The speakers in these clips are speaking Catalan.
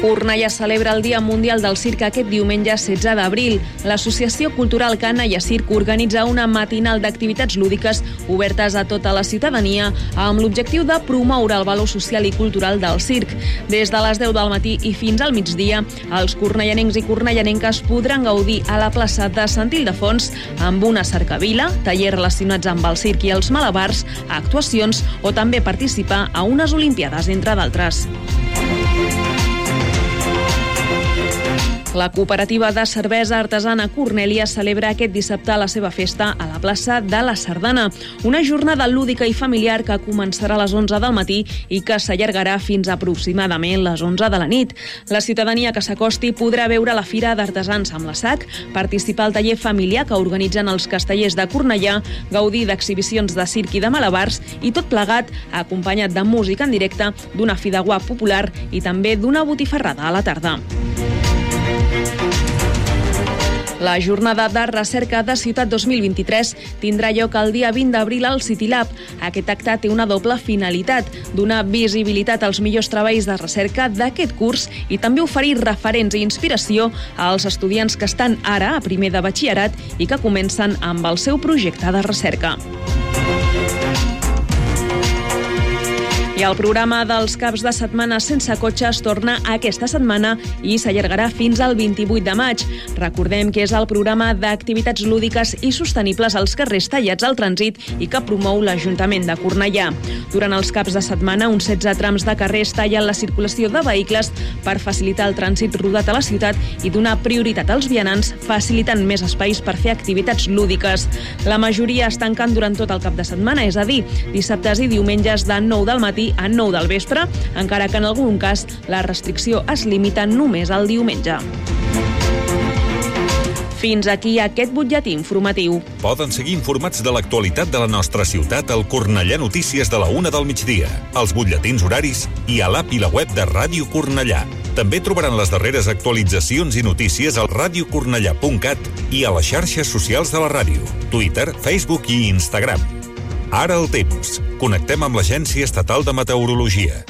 Cornellà celebra el Dia Mundial del Circ aquest diumenge 16 d'abril. L'Associació Cultural Cana i Circ organitza una matinal d'activitats lúdiques obertes a tota la ciutadania amb l'objectiu de promoure el valor social i cultural del circ. Des de les 10 del matí i fins al migdia, els cornellanencs i cornellanenques podran gaudir a la plaça de Sant Ildefons amb una cercavila, tallers relacionats amb el circ i els malabars, actuacions o també participar a unes Olimpiades, entre d'altres. La cooperativa de cervesa artesana Cornèlia celebra aquest dissabte la seva festa a la plaça de la Sardana, una jornada lúdica i familiar que començarà a les 11 del matí i que s'allargarà fins a aproximadament les 11 de la nit. La ciutadania que s'acosti podrà veure la Fira d'Artesans amb la SAC, participar al taller familiar que organitzen els castellers de Cornellà, gaudir d'exhibicions de circ i de malabars i tot plegat acompanyat de música en directe, d'una fideuà popular i també d'una botifarrada a la tarda. La jornada de recerca de Ciutat 2023 tindrà lloc el dia 20 d'abril al City Lab. Aquest acte té una doble finalitat, donar visibilitat als millors treballs de recerca d'aquest curs i també oferir referents i inspiració als estudiants que estan ara a primer de batxillerat i que comencen amb el seu projecte de recerca. I el programa dels caps de setmana sense cotxes torna aquesta setmana i s'allargarà fins al 28 de maig. Recordem que és el programa d'activitats lúdiques i sostenibles als carrers tallats al trànsit i que promou l'Ajuntament de Cornellà. Durant els caps de setmana, uns 16 trams de carrers tallen la circulació de vehicles per facilitar el trànsit rodat a la ciutat i donar prioritat als vianants, facilitant més espais per fer activitats lúdiques. La majoria es tanquen durant tot el cap de setmana, és a dir, dissabtes i diumenges de 9 del matí a 9 del vespre, encara que en algun cas la restricció es limita només al diumenge. Fins aquí aquest butlletí informatiu. Poden seguir informats de l'actualitat de la nostra ciutat al Cornellà Notícies de la una del migdia, als butlletins horaris i a l'app i la web de Ràdio Cornellà. També trobaran les darreres actualitzacions i notícies al radiocornellà.cat i a les xarxes socials de la ràdio, Twitter, Facebook i Instagram. Ara el temps. Connectem amb l'Agència Estatal de Meteorologia.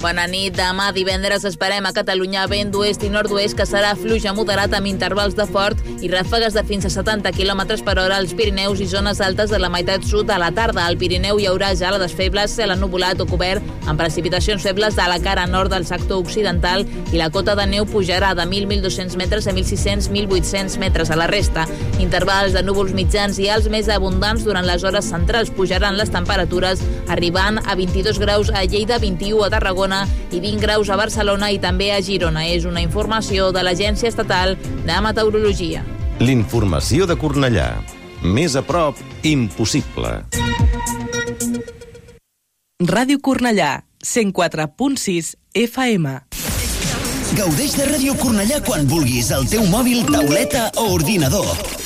Bona nit. Demà divendres esperem a Catalunya vent d'oest i nord-oest que serà fluix a moderat amb intervals de fort i ràfegues de fins a 70 km per hora als Pirineus i zones altes de la meitat sud a la tarda. Al Pirineu hi haurà gelades febles, cel ennubulat o cobert amb precipitacions febles de la cara nord del sector occidental i la cota de neu pujarà de 1.000-1.200 metres a 1.600-1.800 metres a la resta. Intervals de núvols mitjans i alts més abundants durant les hores centrals pujaran les temperatures arribant a 22 graus a Lleida, 21 a Tarragona i 20 graus a Barcelona i també a Girona. És una informació de l'Agència Estatal de Meteorologia. L'informació de Cornellà. Més a prop, impossible. Ràdio Cornellà, 104.6 FM. Gaudeix de Ràdio Cornellà quan vulguis al teu mòbil, tauleta o ordinador.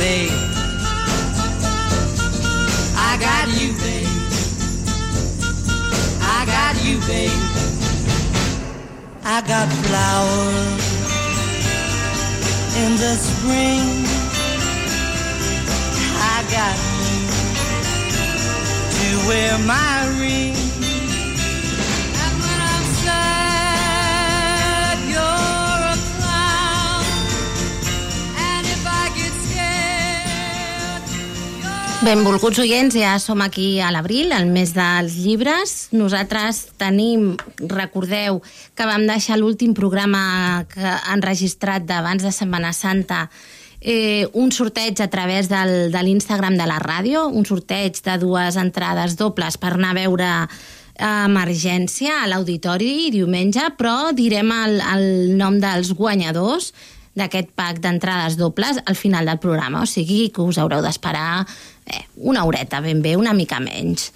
Babe, I got you, babe. I got you, babe. I got flowers in the spring. I got you to wear my ring. Benvolguts oients, ja som aquí a l'abril, al mes dels llibres. Nosaltres tenim, recordeu, que vam deixar l'últim programa que enregistrat d'abans de Setmana Santa eh, un sorteig a través del, de l'Instagram de la ràdio, un sorteig de dues entrades dobles per anar a veure emergència a l'auditori diumenge, però direm el, el nom dels guanyadors d'aquest pack d'entrades dobles al final del programa, o sigui que us haureu d'esperar eh, una horeta ben bé, una mica menys.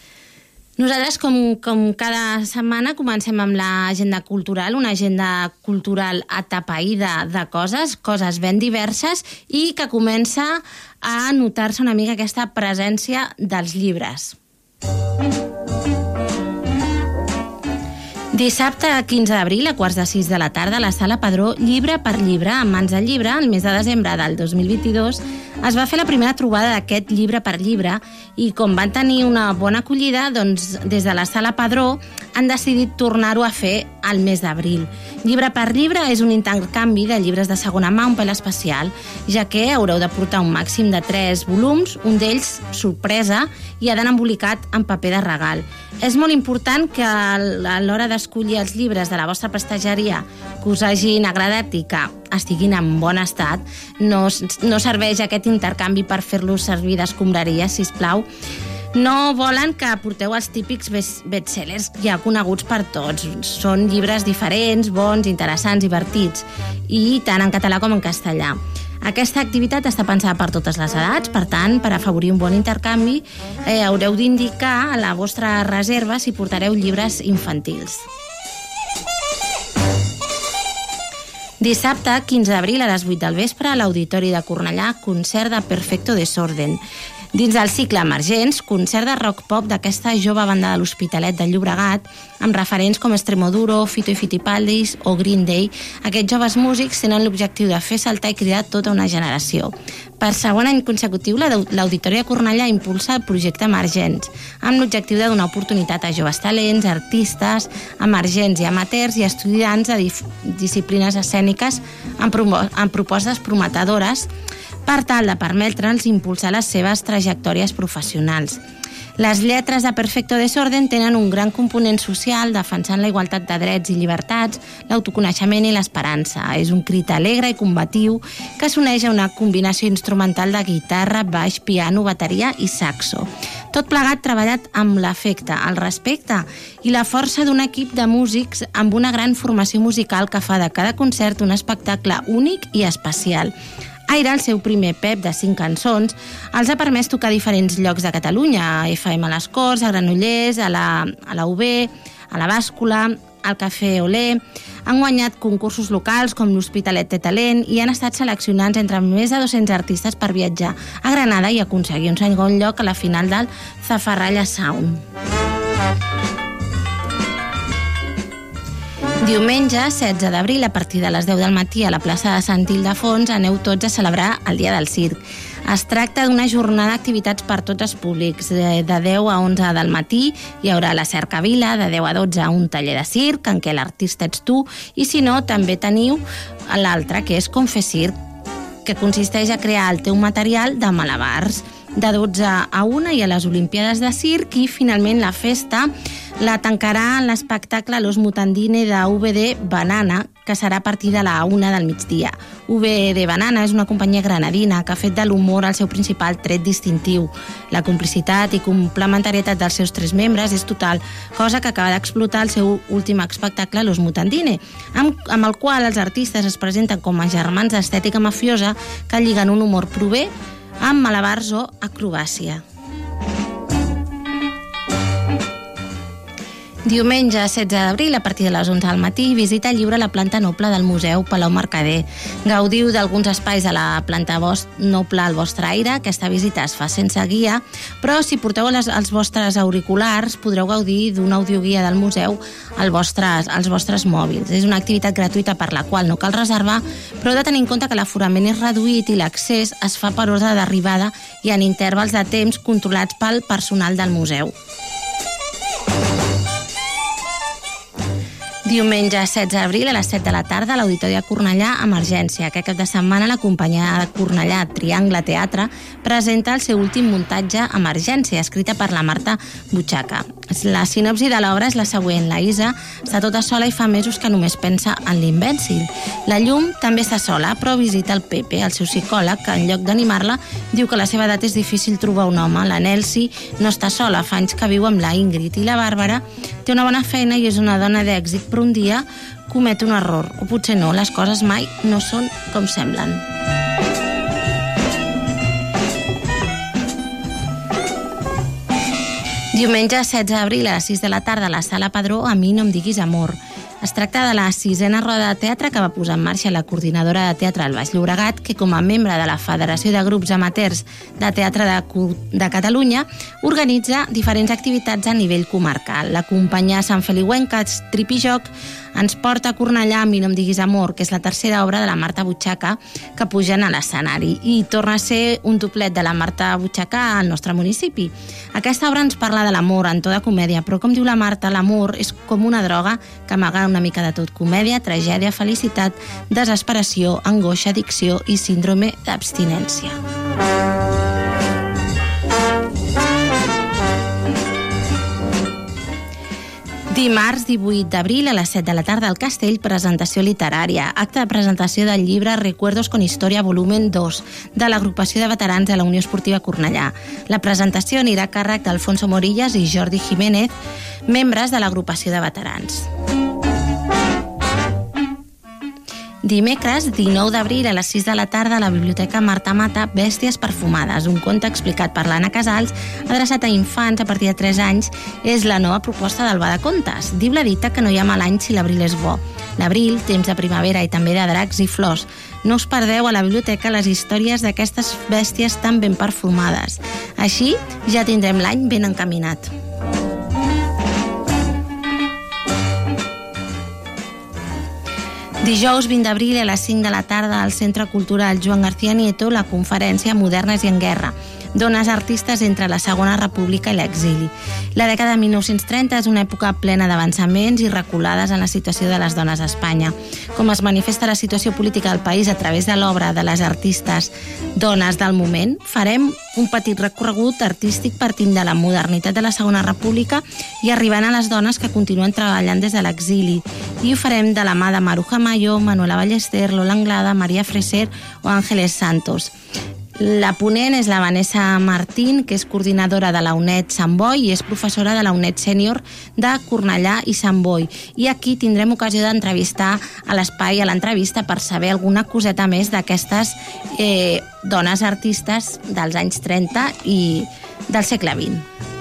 Nosaltres, com, com cada setmana, comencem amb l'agenda cultural, una agenda cultural atapeïda de coses, coses ben diverses, i que comença a notar-se una mica aquesta presència dels llibres. Dissabte 15 d'abril, a quarts de 6 de la tarda, a la Sala Padró, llibre per llibre, en mans del llibre, el mes de desembre del 2022, es va fer la primera trobada d'aquest llibre per llibre i com van tenir una bona acollida, doncs des de la Sala Padró han decidit tornar-ho a fer al mes d'abril. Llibre per llibre és un intercanvi de llibres de segona mà un pel especial, ja que haureu de portar un màxim de 3 volums, un d'ells sorpresa i ha d'anar embolicat en paper de regal. És molt important que a l'hora d'escollir els llibres de la vostra prestegeria que us hagin agradat i que estiguin en bon estat, no, no serveix aquest intercanvi per fer-los servir d'escombraria, si plau. No volen que porteu els típics best- bestsellers ja coneguts per tots. Són llibres diferents, bons, interessants, divertits, i tant en català com en castellà. Aquesta activitat està pensada per totes les edats, per tant, per afavorir un bon intercanvi, eh, haureu d'indicar a la vostra reserva si portareu llibres infantils. Dissabte, 15 d'abril, a les 8 del vespre, a l'Auditori de Cornellà, concert de Perfecto Desorden. Dins del cicle Emergents, concert de rock-pop d'aquesta jove banda de l'Hospitalet del Llobregat, amb referents com Extremoduro, Fito i Fitipaldis o Green Day, aquests joves músics tenen l'objectiu de fer saltar i cridar tota una generació. Per segon any consecutiu, la- l'Auditori de Cornellà impulsa el projecte Emergents, amb l'objectiu de donar oportunitat a joves talents, artistes, emergents i amateurs i estudiants de disciplines escèniques amb, amb propostes prometedores per tal de permetre'ls impulsar les seves trajectòries professionals. Les lletres de Perfecto Desorden tenen un gran component social defensant la igualtat de drets i llibertats, l'autoconeixement i l'esperança. És un crit alegre i combatiu que s'uneix a una combinació instrumental de guitarra, baix, piano, bateria i saxo. Tot plegat treballat amb l'afecte, el respecte i la força d'un equip de músics amb una gran formació musical que fa de cada concert un espectacle únic i especial. Aire, el seu primer pep de cinc cançons, els ha permès tocar a diferents llocs de Catalunya, a FM a les Corts, a Granollers, a la, a la UB, a la Bàscula, al Cafè Olé, han guanyat concursos locals com l'Hospitalet de Talent i han estat seleccionats entre més de 200 artistes per viatjar a Granada i aconseguir un segon lloc a la final del Zafarralla Sound. Diumenge, 16 d'abril, a partir de les 10 del matí a la plaça de Sant Ildefons, aneu tots a celebrar el Dia del Circ. Es tracta d'una jornada d'activitats per tots els públics. De de 10 a 11 del matí hi haurà la Cercavila, de 10 a 12 un taller de circ, en què l'artista ets tu, i si no, també teniu l'altre, que és Confessir, que consisteix a crear el teu material de malabars de 12 a 1 i a les Olimpiades de Circ i finalment la festa la tancarà l'espectacle Los Mutandine de UBD Banana, que serà a partir de la 1 del migdia. UBD Banana és una companyia granadina que ha fet de l'humor el seu principal tret distintiu. La complicitat i complementarietat dels seus tres membres és total, cosa que acaba d'explotar el seu últim espectacle Los Mutandine, amb, amb el qual els artistes es presenten com a germans d'estètica mafiosa que lliguen un humor prové amb malabars o acrobàcia. Diumenge 16 d'abril, a partir de les 11 del matí, visita el llibre la planta noble del Museu Palau Mercader. Gaudiu d'alguns espais de la planta noble al vostre aire. Aquesta visita es fa sense guia, però si porteu les, els vostres auriculars podreu gaudir d'una audioguia del museu al vostres, als vostres mòbils. És una activitat gratuïta per la qual no cal reservar, però heu de tenir en compte que l'aforament és reduït i l'accés es fa per ordre d'arribada i en intervals de temps controlats pel personal del museu. Diumenge 16 d'abril a les 7 de la tarda a l'Auditori de Cornellà, Emergència. Aquest cap de setmana la companyia de Cornellà Triangle Teatre presenta el seu últim muntatge Emergència, escrita per la Marta Butxaca. La sinopsi de l'obra és la següent. La Isa està tota sola i fa mesos que només pensa en l'invèncil. La Llum també està sola, però visita el Pepe, el seu psicòleg, que en lloc d'animar-la diu que la seva edat és difícil trobar un home. La Nelsi no està sola, fa anys que viu amb la Ingrid. I la Bàrbara té una bona feina i és una dona d'èxit, però un dia comet un error. O potser no, les coses mai no són com semblen. Diumenge 16 d'abril a les 6 de la tarda a la Sala Padró, a mi no em diguis amor. Es tracta de la sisena roda de teatre que va posar en marxa la coordinadora de teatre del Baix Llobregat, que com a membre de la Federació de Grups Amateurs de Teatre de, de Catalunya organitza diferents activitats a nivell comarcal. La companyia Sant Feliuenca Tripijoc ens porta a Cornellà a Mi no em diguis amor, que és la tercera obra de la Marta Butxaca que pugen a l'escenari. I torna a ser un doblet de la Marta Butxaca al nostre municipi. Aquesta obra ens parla de l'amor en tota comèdia, però com diu la Marta, l'amor és com una droga que amaga una mica de tot. Comèdia, tragèdia, felicitat, desesperació, angoixa, addicció i síndrome d'abstinència. Dimarts 18 d'abril a les 7 de la tarda al Castell, presentació literària, acte de presentació del llibre Recuerdos con Historia volumen 2 de l'agrupació de veterans de la Unió Esportiva Cornellà. La presentació anirà a càrrec d'Alfonso Morillas i Jordi Jiménez, membres de l'agrupació de veterans. Dimecres, 19 d'abril, a les 6 de la tarda, a la Biblioteca Marta Mata, Bèsties perfumades, un conte explicat per l'Anna Casals, adreçat a infants a partir de 3 anys, és la nova proposta del Bada Contes. Diu la dita que no hi ha mal any si l'abril és bo. L'abril, temps de primavera i també de dracs i flors. No us perdeu a la biblioteca les històries d'aquestes bèsties tan ben perfumades. Així, ja tindrem l'any ben encaminat. Dijous 20 d'abril a les 5 de la tarda al Centre Cultural Joan García Nieto la conferència Modernes i en Guerra, dones artistes entre la Segona República i l'exili. La dècada de 1930 és una època plena d'avançaments i reculades en la situació de les dones a Espanya. Com es manifesta la situació política del país a través de l'obra de les artistes dones del moment, farem un petit recorregut artístic partint de la modernitat de la Segona República i arribant a les dones que continuen treballant des de l'exili. I ho farem de la mà de Maruja Mayo, Manuela Ballester, Lola Anglada, Maria Freser o Ángeles Santos. La ponent és la Vanessa Martín, que és coordinadora de la UNED Sant Boi i és professora de la UNED Sènior de Cornellà i Sant Boi. I aquí tindrem ocasió d'entrevistar a l'espai, a l'entrevista, per saber alguna coseta més d'aquestes eh, dones artistes dels anys 30 i del segle XX.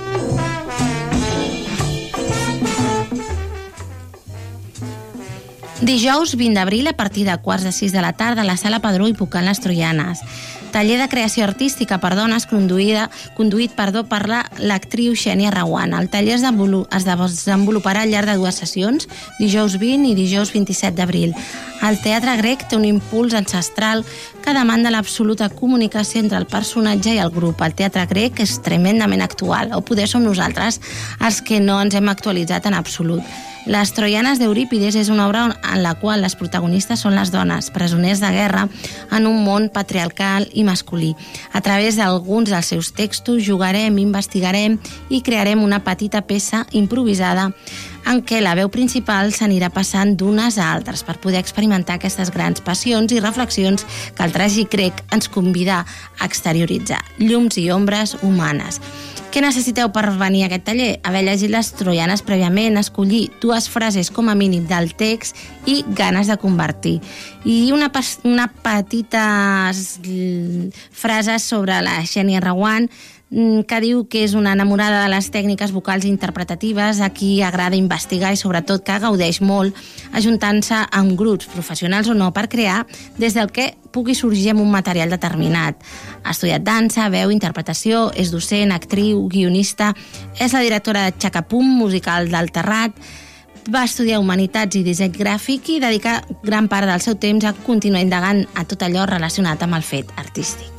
Dijous 20 d'abril, a partir de quarts de 6 de la tarda, a la Sala Padró i Pucant les Troianes. Taller de creació artística per dones conduïda, conduït perdó, per la- l'actriu Xènia Rawan. El taller es es desenvoluparà al llarg de dues sessions, dijous 20 i dijous 27 d'abril. El teatre grec té un impuls ancestral que demanda l'absoluta comunicació entre el personatge i el grup. El teatre grec és tremendament actual, o poder som nosaltres els que no ens hem actualitzat en absolut. Les Troianes d'Eurípides és una obra en la qual les protagonistes són les dones, presoners de guerra en un món patriarcal i masculí. A través d'alguns dels seus textos jugarem, investigarem i crearem una petita peça improvisada en què la veu principal s'anirà passant d'unes a altres per poder experimentar aquestes grans passions i reflexions que el tràgic grec ens convida a exterioritzar. Llums i ombres humanes. Què necessiteu per venir a aquest taller? Haver llegit les troianes prèviament, escollir dues frases com a mínim del text i ganes de convertir. I una, una petita frase sobre la Xènia mm, que diu que és una enamorada de les tècniques vocals interpretatives, a qui agrada investigar i sobretot que gaudeix molt ajuntant-se amb grups professionals o no per crear des del que pugui sorgir amb un material determinat. Ha estudiat dansa, veu, interpretació, és docent, actriu, guionista, és la directora de Xacapum, musical del Terrat, va estudiar Humanitats i Disseny Gràfic i dedicar gran part del seu temps a continuar indagant a tot allò relacionat amb el fet artístic.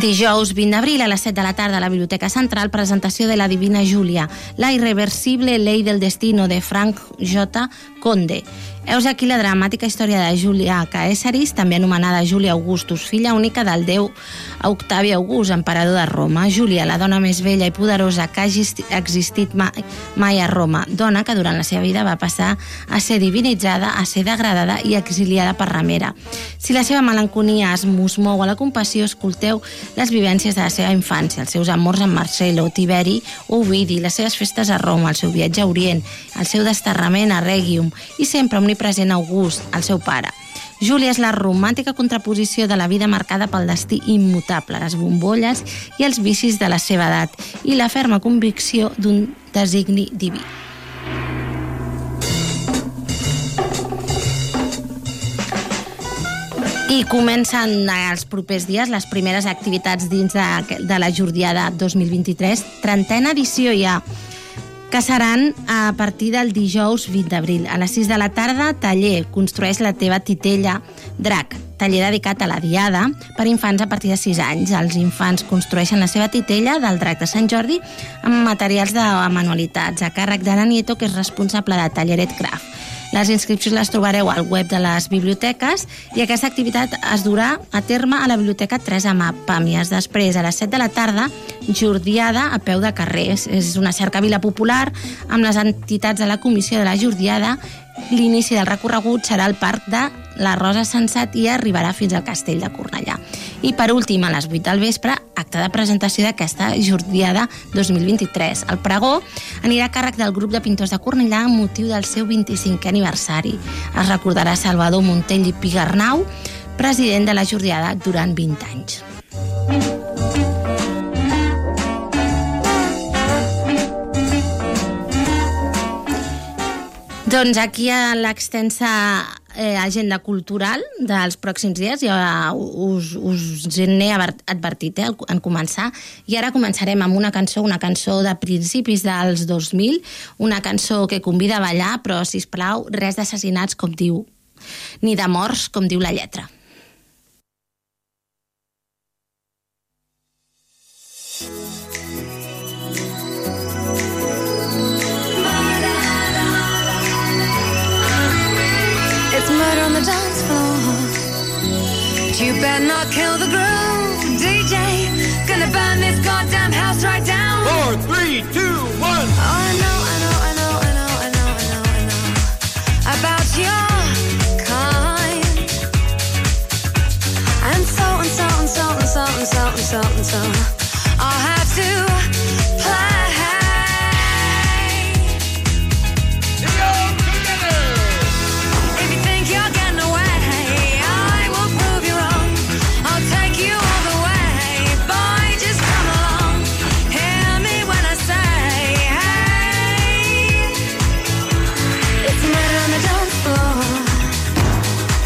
Dijous 20 d'abril a les 7 de la tarda a la Biblioteca Central presentació de La Divina Júlia, la irreversible ley del destino de Frank J. Conde. Heus aquí la dramàtica història de Júlia Caesaris, també anomenada Júlia Augustus, filla única del déu Octavi August, emperador de Roma. Júlia, la dona més vella i poderosa que hagi existit mai, mai a Roma, dona que durant la seva vida va passar a ser divinitzada, a ser degradada i exiliada per ramera. Si la seva melanconia es mos mou a la compassió, escolteu les vivències de la seva infància, els seus amors amb Marcelo, Tiberi, Ovidi, les seves festes a Roma, el seu viatge a Orient, el seu desterrament a Regium i sempre omnipresent August, el seu pare. Júlia és la romàntica contraposició de la vida marcada pel destí immutable, les bombolles i els vicis de la seva edat i la ferma convicció d'un designi diví. I comencen els propers dies les primeres activitats dins de, de la Jordiada 2023, trentena edició ja, que seran a partir del dijous 20 d'abril. A les 6 de la tarda, taller Construeix la teva titella Drac, taller dedicat a la diada per infants a partir de 6 anys. Els infants construeixen la seva titella del drac de Sant Jordi amb materials de manualitats a càrrec d'Anna Nieto, que és responsable de Talleret Craft. Les inscripcions les trobareu al web de les biblioteques i aquesta activitat es durà a terme a la Biblioteca Teresa Pàmies. Després, a les 7 de la tarda, jordiada a peu de carrers. És una cercavila popular amb les entitats de la Comissió de la Jordiada. L'inici del recorregut serà al Parc de la Rosa Sensat i arribarà fins al Castell de Cornellà. I per últim, a les 8 del vespre, acte de presentació d'aquesta Jordiada 2023. El pregó anirà a càrrec del grup de pintors de Cornellà amb motiu del seu 25è aniversari. Es recordarà Salvador Montell i Pigarnau, president de la Jordiada durant 20 anys. Doncs aquí a l'extensa eh, agenda cultural dels pròxims dies, ja us, us n'he advertit eh, en començar, i ara començarem amb una cançó, una cançó de principis dels 2000, una cançó que convida a ballar, però, si plau, res d'assassinats, com diu, ni de morts, com diu la lletra. You better not kill the groove, DJ. Gonna burn this goddamn house right down. Four, three, two, one. Oh, I know, I know, I know, I know, I know, I know, I know about your kind. And so and so and so and so and so and so and so. I'll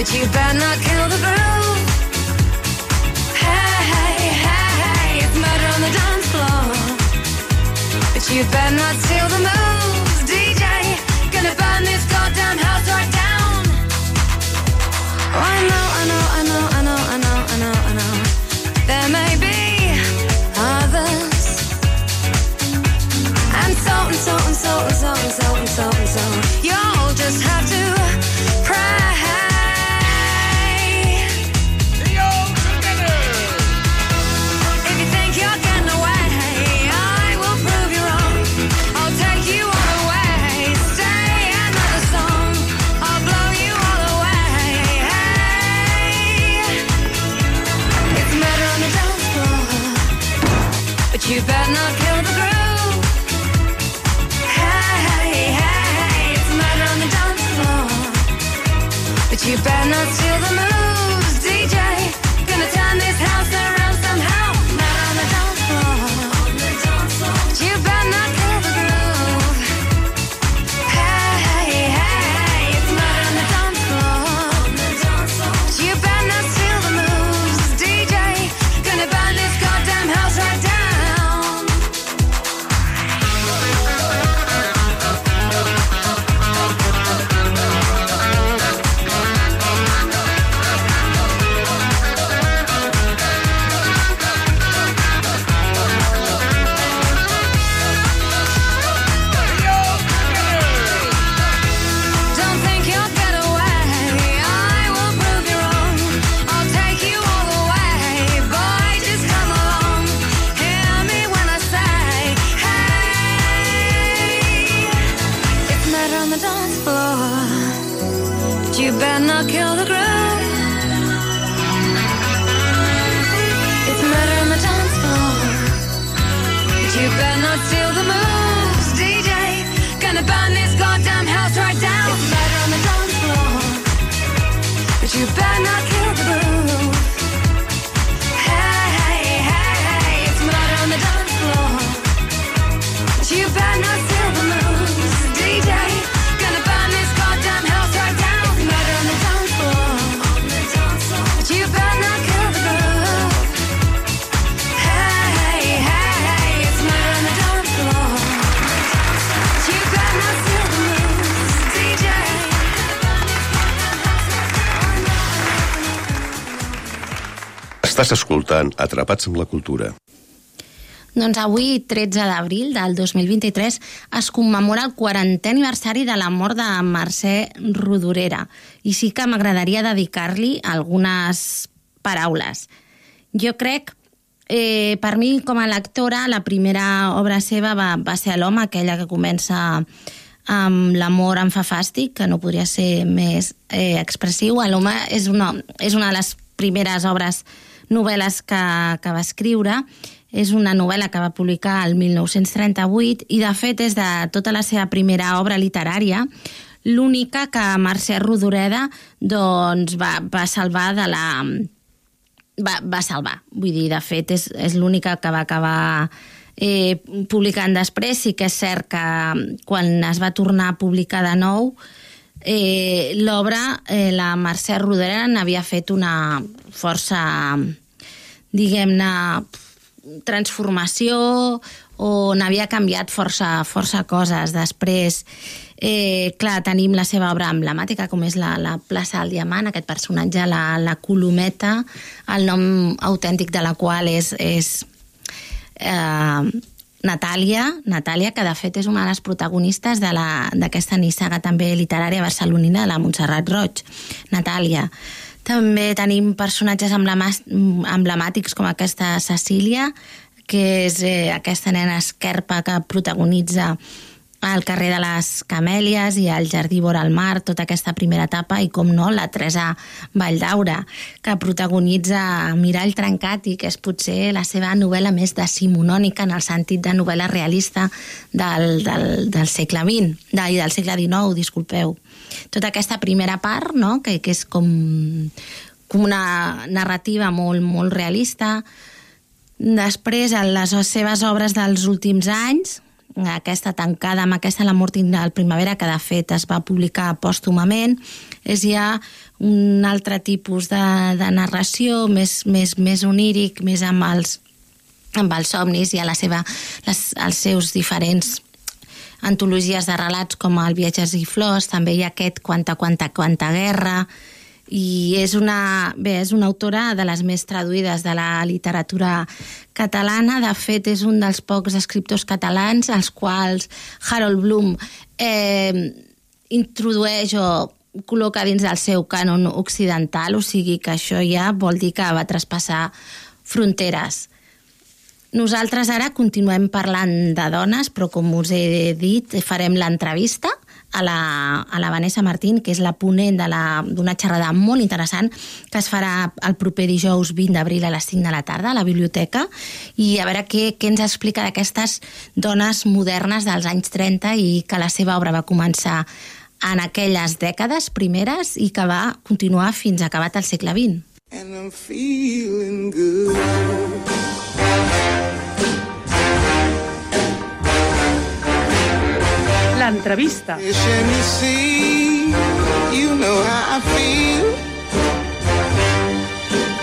But you better not kill the groove. Hey, hey, hey. It's murder on the dance floor. But you better not steal the moves, DJ. Gonna burn this goddamn house right down. Oh, I know, I know, I know, I know, I know, I know, I know. There may be others. And so and so and so and so and so and so and so. You'll just have to the dance floor. But you better not kill the groove. It's murder on the dance floor. But you better not steal the moves, Estàs escoltant Atrapats amb la Cultura. Doncs avui, 13 d'abril del 2023, es commemora el 40è aniversari de la mort de Mercè Rodorera. I sí que m'agradaria dedicar-li algunes paraules. Jo crec, eh, per mi, com a lectora, la primera obra seva va, va ser l'home, aquella que comença amb l'amor em fa fàstic, que no podria ser més eh, expressiu. L'home és, una, és una de les primeres obres novel·les que, que va escriure. És una novel·la que va publicar el 1938 i, de fet, és de tota la seva primera obra literària l'única que Mercè Rodoreda doncs, va, va salvar de la... Va, va salvar. Vull dir, de fet, és, és l'única que va acabar eh, publicant després. Sí que és cert que quan es va tornar a publicar de nou, eh, l'obra, eh, la Mercè Rodoreda n'havia fet una força, diguem-ne, transformació o n'havia canviat força, força coses. Després, eh, clar, tenim la seva obra emblemàtica, com és la, la plaça del Diamant, aquest personatge, la, la Colometa, el nom autèntic de la qual és, és eh, Natàlia, Natàlia, que de fet és una de les protagonistes d'aquesta nissaga també literària barcelonina de la Montserrat Roig, Natàlia. També tenim personatges emblemàtics com aquesta Cecília, que és eh, aquesta nena esquerpa que protagonitza al carrer de les Camèlies i al Jardí vora el mar, tota aquesta primera etapa, i com no, la Teresa Valldaura, que protagonitza Mirall trencat i que és potser la seva novel·la més decimonònica en el sentit de novel·la realista del, del, del segle XX, de, i del segle XIX, disculpeu. Tota aquesta primera part, no?, que, que és com, com una narrativa molt, molt realista, Després, en les seves obres dels últims anys, aquesta tancada amb aquesta La mort al primavera, que de fet es va publicar pòstumament, és ja un altre tipus de, de narració, més, més, més oníric, més amb els, amb els somnis i a la seva, les, els seus diferents antologies de relats com el Viatges i Flors, també hi ha aquest Quanta, quanta, quanta guerra, i és una, bé, és una autora de les més traduïdes de la literatura catalana. De fet, és un dels pocs escriptors catalans als quals Harold Bloom eh, introdueix o col·loca dins del seu cànon occidental, o sigui que això ja vol dir que va traspassar fronteres. Nosaltres ara continuem parlant de dones, però com us he dit, farem l'entrevista a la, a la Vanessa Martín, que és la ponent d'una xerrada molt interessant que es farà el proper dijous 20 d'abril a les 5 de la tarda a la biblioteca i a veure què, què ens explica d'aquestes dones modernes dels anys 30 i que la seva obra va començar en aquelles dècades primeres i que va continuar fins acabat el segle XX. And I'm feeling good. L'entrevista. You know how I feel.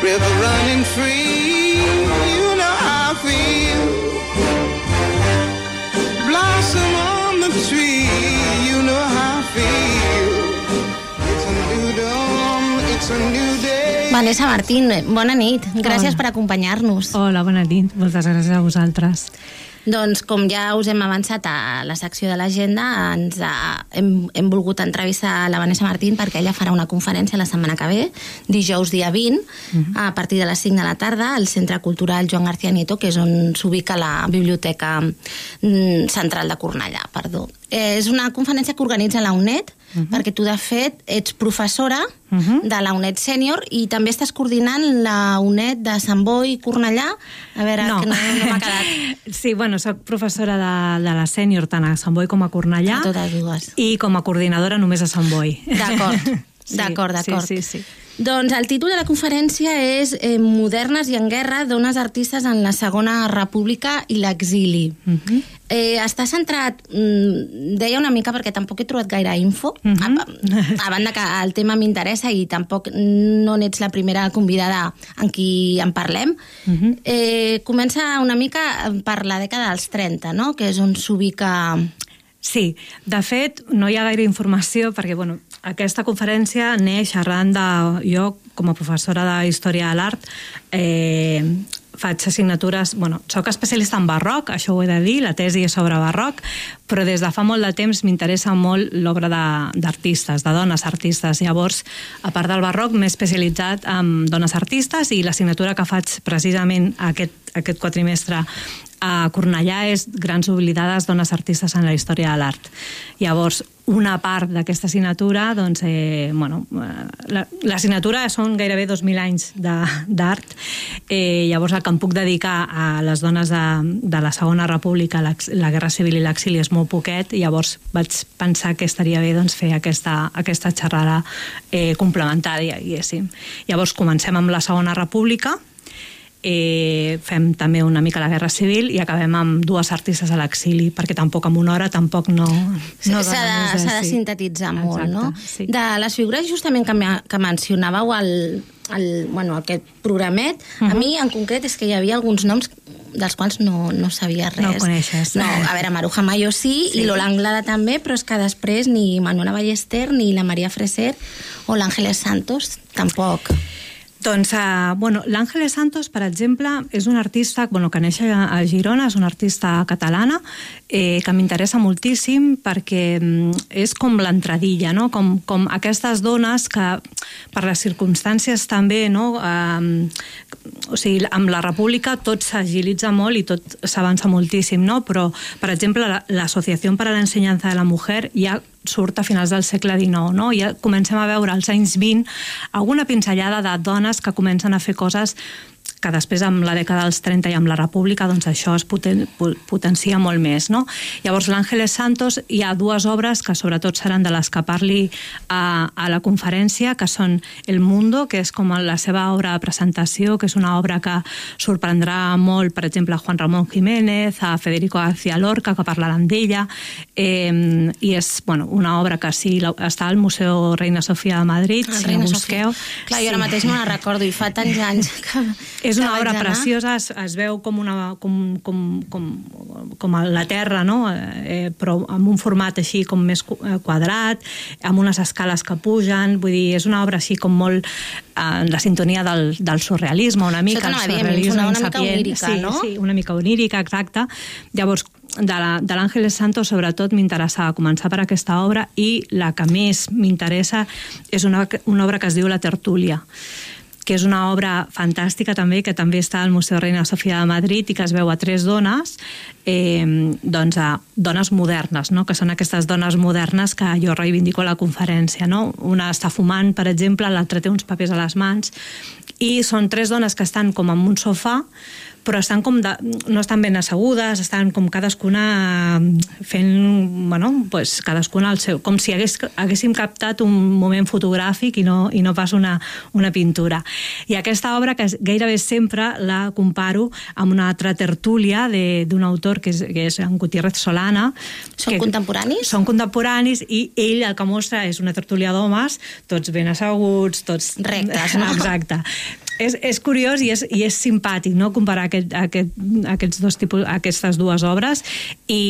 River running free, you know how I feel. Blossom on the tree, you know how I feel. It's a new dawn, it's a new day. Vanessa Martín, bona nit. Gràcies per acompanyar-nos. Hola, bona nit. Moltes gràcies a vosaltres. Doncs com ja us hem avançat a la secció de l'agenda, ens ha, hem, hem volgut entrevistar la Vanessa Martín perquè ella farà una conferència la setmana que ve, dijous dia 20, a partir de les 5 de la tarda, al Centre Cultural Joan García Nieto, que és on s'ubica la Biblioteca mm, Central de Cornellà. Perdó. Eh, és una conferència que organitza la UNED, perquè tu, de fet, ets professora de la UNED Sènior i també estàs coordinant la UNED de Sant Boi i Cornellà. A veure, No. que no, no m'ha quedat. Sí, bueno, soc professora de, de la sènior tant a Sant Boi com a Cornellà. A totes dues. I com a coordinadora només a Sant Boi. D'acord, Sí, d'acord, d'acord. Sí, sí, sí. Doncs el títol de la conferència és eh, Modernes i en guerra, dones artistes en la Segona República i l'exili. Mhm. eh, està centrat, mm, deia una mica perquè tampoc he trobat gaire info, Mhm. a, a banda que el tema m'interessa i tampoc no n'ets la primera convidada en qui en parlem. Mhm. eh, comença una mica per la dècada dels 30, no? que és on s'ubica... Sí, de fet, no hi ha gaire informació perquè, bueno, aquesta conferència neix arran de... Jo, com a professora de Història de l'Art, eh, faig assignatures... Bueno, soc especialista en barroc, això ho he de dir, la tesi és sobre barroc, però des de fa molt de temps m'interessa molt l'obra d'artistes, de, de dones artistes. Llavors, a part del barroc, m'he especialitzat en dones artistes i l'assignatura que faig precisament aquest, aquest quatrimestre a Cornellà és Grans oblidades dones artistes en la història de l'art. Llavors, una part d'aquesta assignatura, doncs, eh, bueno, eh, la- l'assignatura són gairebé 2.000 anys d'art, eh, llavors el que em puc dedicar a les dones de, de la Segona República, l'ex- la Guerra Civil i l'exili és molt poquet, llavors vaig pensar que estaria bé doncs, fer aquesta, aquesta xerrada eh, complementària, diguéssim. Llavors comencem amb la Segona República, eh, fem també una mica la Guerra Civil i acabem amb dues artistes a l'exili, perquè tampoc en una hora tampoc no... S'ha no de, s'ha de sí. sintetitzar molt, Exacte, no? sí. De les figures justament que, que mencionàveu al, al, bueno, aquest programet, a Mhm. mi en concret és que hi havia alguns noms dels quals no, no sabia res. No coneixes. No, a veure, Maruja Mayo sí, Sí. i Lola Anglada també, però és que després ni Manuela Ballester, ni la Maria Freser o l'Àngeles Santos tampoc. Doncs, uh, bueno, l'Àngeles Santos, per exemple, és una artista bueno, que neix a Girona, és una artista catalana eh, que m'interessa moltíssim perquè mm, és com l'entradilla, no? com, com aquestes dones que per les circumstàncies també, no? eh, o sigui, amb la república tot s'agilitza molt i tot s'avança moltíssim, no? però, per exemple, la- l'Associació per a l'Ensenyança de la Mujer ja surt a finals del segle XIX, no? Ja comencem a veure als anys 20 alguna pinzellada de dones que comencen a fer coses que després amb la dècada dels 30 i amb la República doncs això es poten, po- potencia molt més. No? Llavors l'Àngeles Santos hi ha dues obres que sobretot seran de les que parli a, a la conferència, que són El Mundo, que és com la seva obra de presentació, que és una obra que sorprendrà molt, per exemple, a Juan Ramon Jiménez, a Federico García Lorca, que parlaran d'ella, eh, i és bueno, una obra que sí, la- està al Museu Reina Sofia de Madrid, El si Reina la Sofia. busqueu. Clar, jo ara mateix no la recordo i fa tants anys que... És una obra anar. preciosa, es, es veu com, una, com, com, com, com a la Terra, no? eh, però amb un format així com més eh, quadrat, amb unes escales que pugen, vull dir, és una obra així com molt eh, en la sintonia del, del surrealisme una mica. t'anava el a dir, a mi em surrealisme sonava una mica onírica, sí, no? Sí, una mica onírica, exacte. Llavors, de la- de l'Àngeles Santos, sobretot, m'interessava començar per aquesta obra i la que més m'interessa és una, una obra que es diu La Tertúlia que és una obra fantàstica també, que també està al Museu Reina Sofia de Madrid i que es veu a tres dones, eh, doncs a dones modernes, no? que són aquestes dones modernes que jo reivindico a la conferència. No? Una està fumant, per exemple, l'altra té uns papers a les mans, i són tres dones que estan com en un sofà, però estan com de, no estan ben assegudes, estan com cadascuna fent, bueno, pues cadascuna el seu, com si hagués, haguéssim captat un moment fotogràfic i no, i no pas una, una pintura. I aquesta obra, que gairebé sempre la comparo amb una altra tertúlia de- d'un autor que és, que és en Gutiérrez Solana. Són contemporanis? Són contemporanis i ell el que mostra és una tertúlia d'homes, tots ben asseguts, tots... Rectes, no? Exacte. És, és curiós i és, i és simpàtic no? comparar aquest, aquest, aquests dos tipus, aquestes dues obres i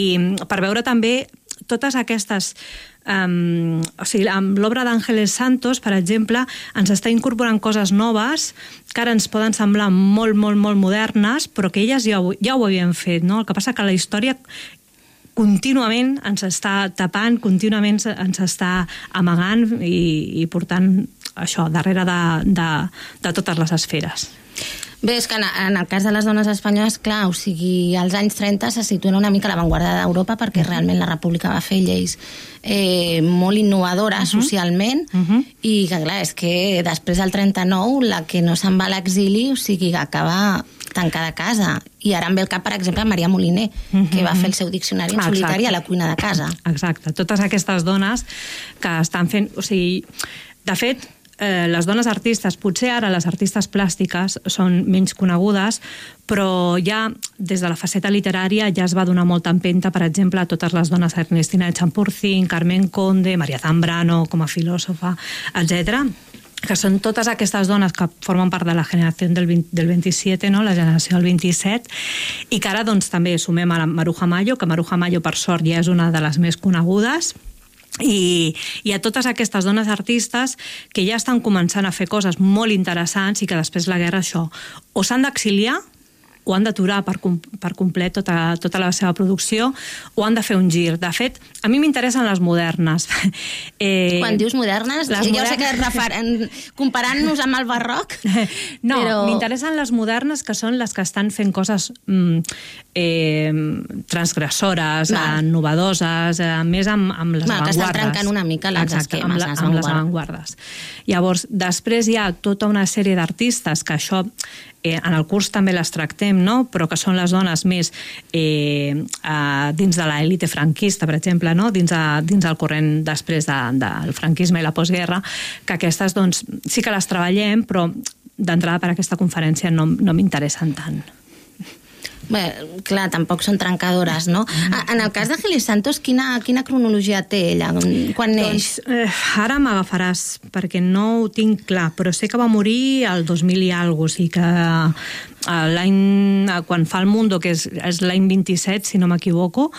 per veure també totes aquestes... Um, o sigui, amb l'obra d'Àngeles Santos, per exemple, ens està incorporant coses noves que ara ens poden semblar molt, molt, molt modernes, però que elles ja ho, ja ho havien fet, no? El que passa que la història contínuament ens està tapant, contínuament ens està amagant i, i portant això darrere de, de, de totes les esferes. Bé, és que en, en el cas de les dones espanyoles, clar, o sigui, als anys 30 se situen una mica a l'avantguarda d'Europa perquè realment la República va fer lleis eh, molt innovadores uh -huh. socialment uh -huh. i que, clar, és que després del 39 la que no se'n va a l'exili, o sigui, acaba tancada a casa. I ara em ve el cap, per exemple, Maria Moliner, uh -huh. que va fer el seu diccionari en Exacte. solitari a la cuina de casa. Exacte, totes aquestes dones que estan fent... O sigui, de fet, eh, les dones artistes, potser ara les artistes plàstiques són menys conegudes, però ja des de la faceta literària ja es va donar molta empenta, per exemple, a totes les dones Ernestina de Champurcín, Carmen Conde, Maria Zambrano com a filòsofa, etc que són totes aquestes dones que formen part de la generació del, 20, del 27, no? la generació del 27, i que ara doncs, també sumem a la Maruja Mayo, que Maruja Mayo, per sort, ja és una de les més conegudes, i, i a totes aquestes dones artistes que ja estan començant a fer coses molt interessants i que després la guerra això o s'han d'exiliar o han d'aturar per, com, per complet tota, tota la seva producció o han de fer un gir. De fet, a mi m'interessen les modernes. Eh, Quan dius modernes, les jo sé que modernes- referen- comparant-nos amb el barroc, No, però... m'interessen les modernes, que són les que estan fent coses mm, eh, transgressores, Val. innovadores, eh, més amb, amb les Val, que estan avantguardes. trencant una mica els Exacte, esquemes, amb, la, les amb les avantguardes. avantguardes. Llavors, després hi ha tota una sèrie d'artistes que això eh, en el curs també les tractem, no? però que són les dones més eh, eh, dins de l'élite franquista, per exemple, no? dins, de, dins del corrent després de, del franquisme i la postguerra, que aquestes doncs, sí que les treballem, però d'entrada per aquesta conferència no, no m'interessen tant. Bé, clar, tampoc són trencadores, no? Mm. En el cas de Gili Santos, quina, quina cronologia té ella? Quan neix? Doncs, eh, ara m'agafaràs, perquè no ho tinc clar, però sé que va morir el 2000 i alguna cosa, o sigui que eh, l'any, quan fa el Mundo, que és, és l'any 27, si no m'equivoco,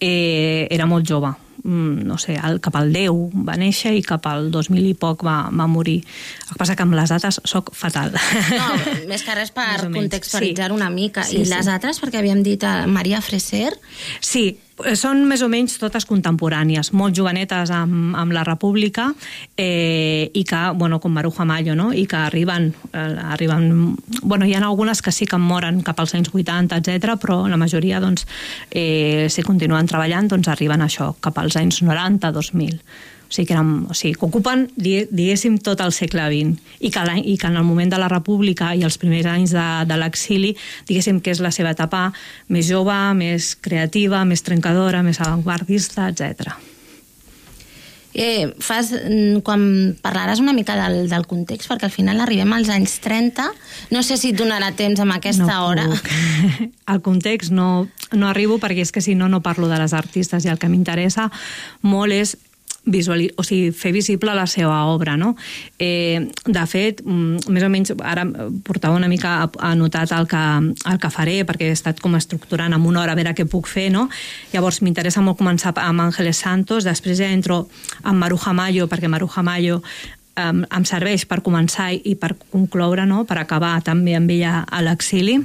eh, era molt jove no sé, el, cap al 10 va néixer i cap al 2000 i poc va, va morir. El que passa que amb les dates sóc fatal. No, més que res per contextualitzar Sí. una mica. Sí, I sí. les altres, perquè havíem dit a Maria Freser... Sí, eh, són més o menys totes contemporànies, molt jovenetes amb, amb la República eh, i que, bueno, com Maruja Mayo, no? i que arriben, eh, arriben... Bueno, hi ha algunes que sí que moren cap als anys 80, etc, però la majoria, doncs, eh, si continuen treballant, doncs arriben a això, cap als anys 90, 2000. O sigui, que, eren, o sigui, que ocupen, di- diguéssim, tot el segle XX i que, i que en el moment de la República i els primers anys de, de l'exili, diguéssim que és la seva etapa més jove, més creativa, més trencadora, més avantguardista, etc. Eh, fas, mm, quan parlaràs una mica del, del context, perquè al final arribem als anys 30, no sé si et donarà temps amb aquesta No hora. puc. Al context no, no arribo perquè és que si no, no parlo de les artistes i el que m'interessa molt és visuali o sigui, fer visible la seva obra, no? Eh, de fet, mm, més o menys, ara portava una mica anotat el que, el que faré, perquè he estat com estructurant en una hora a veure què puc fer, no? Llavors, m'interessa molt començar amb Ángeles Santos, després ja entro amb Maruja Mayo, perquè Maruja Mayo em serveix per començar i per concloure, no? per acabar també amb ella a l'exili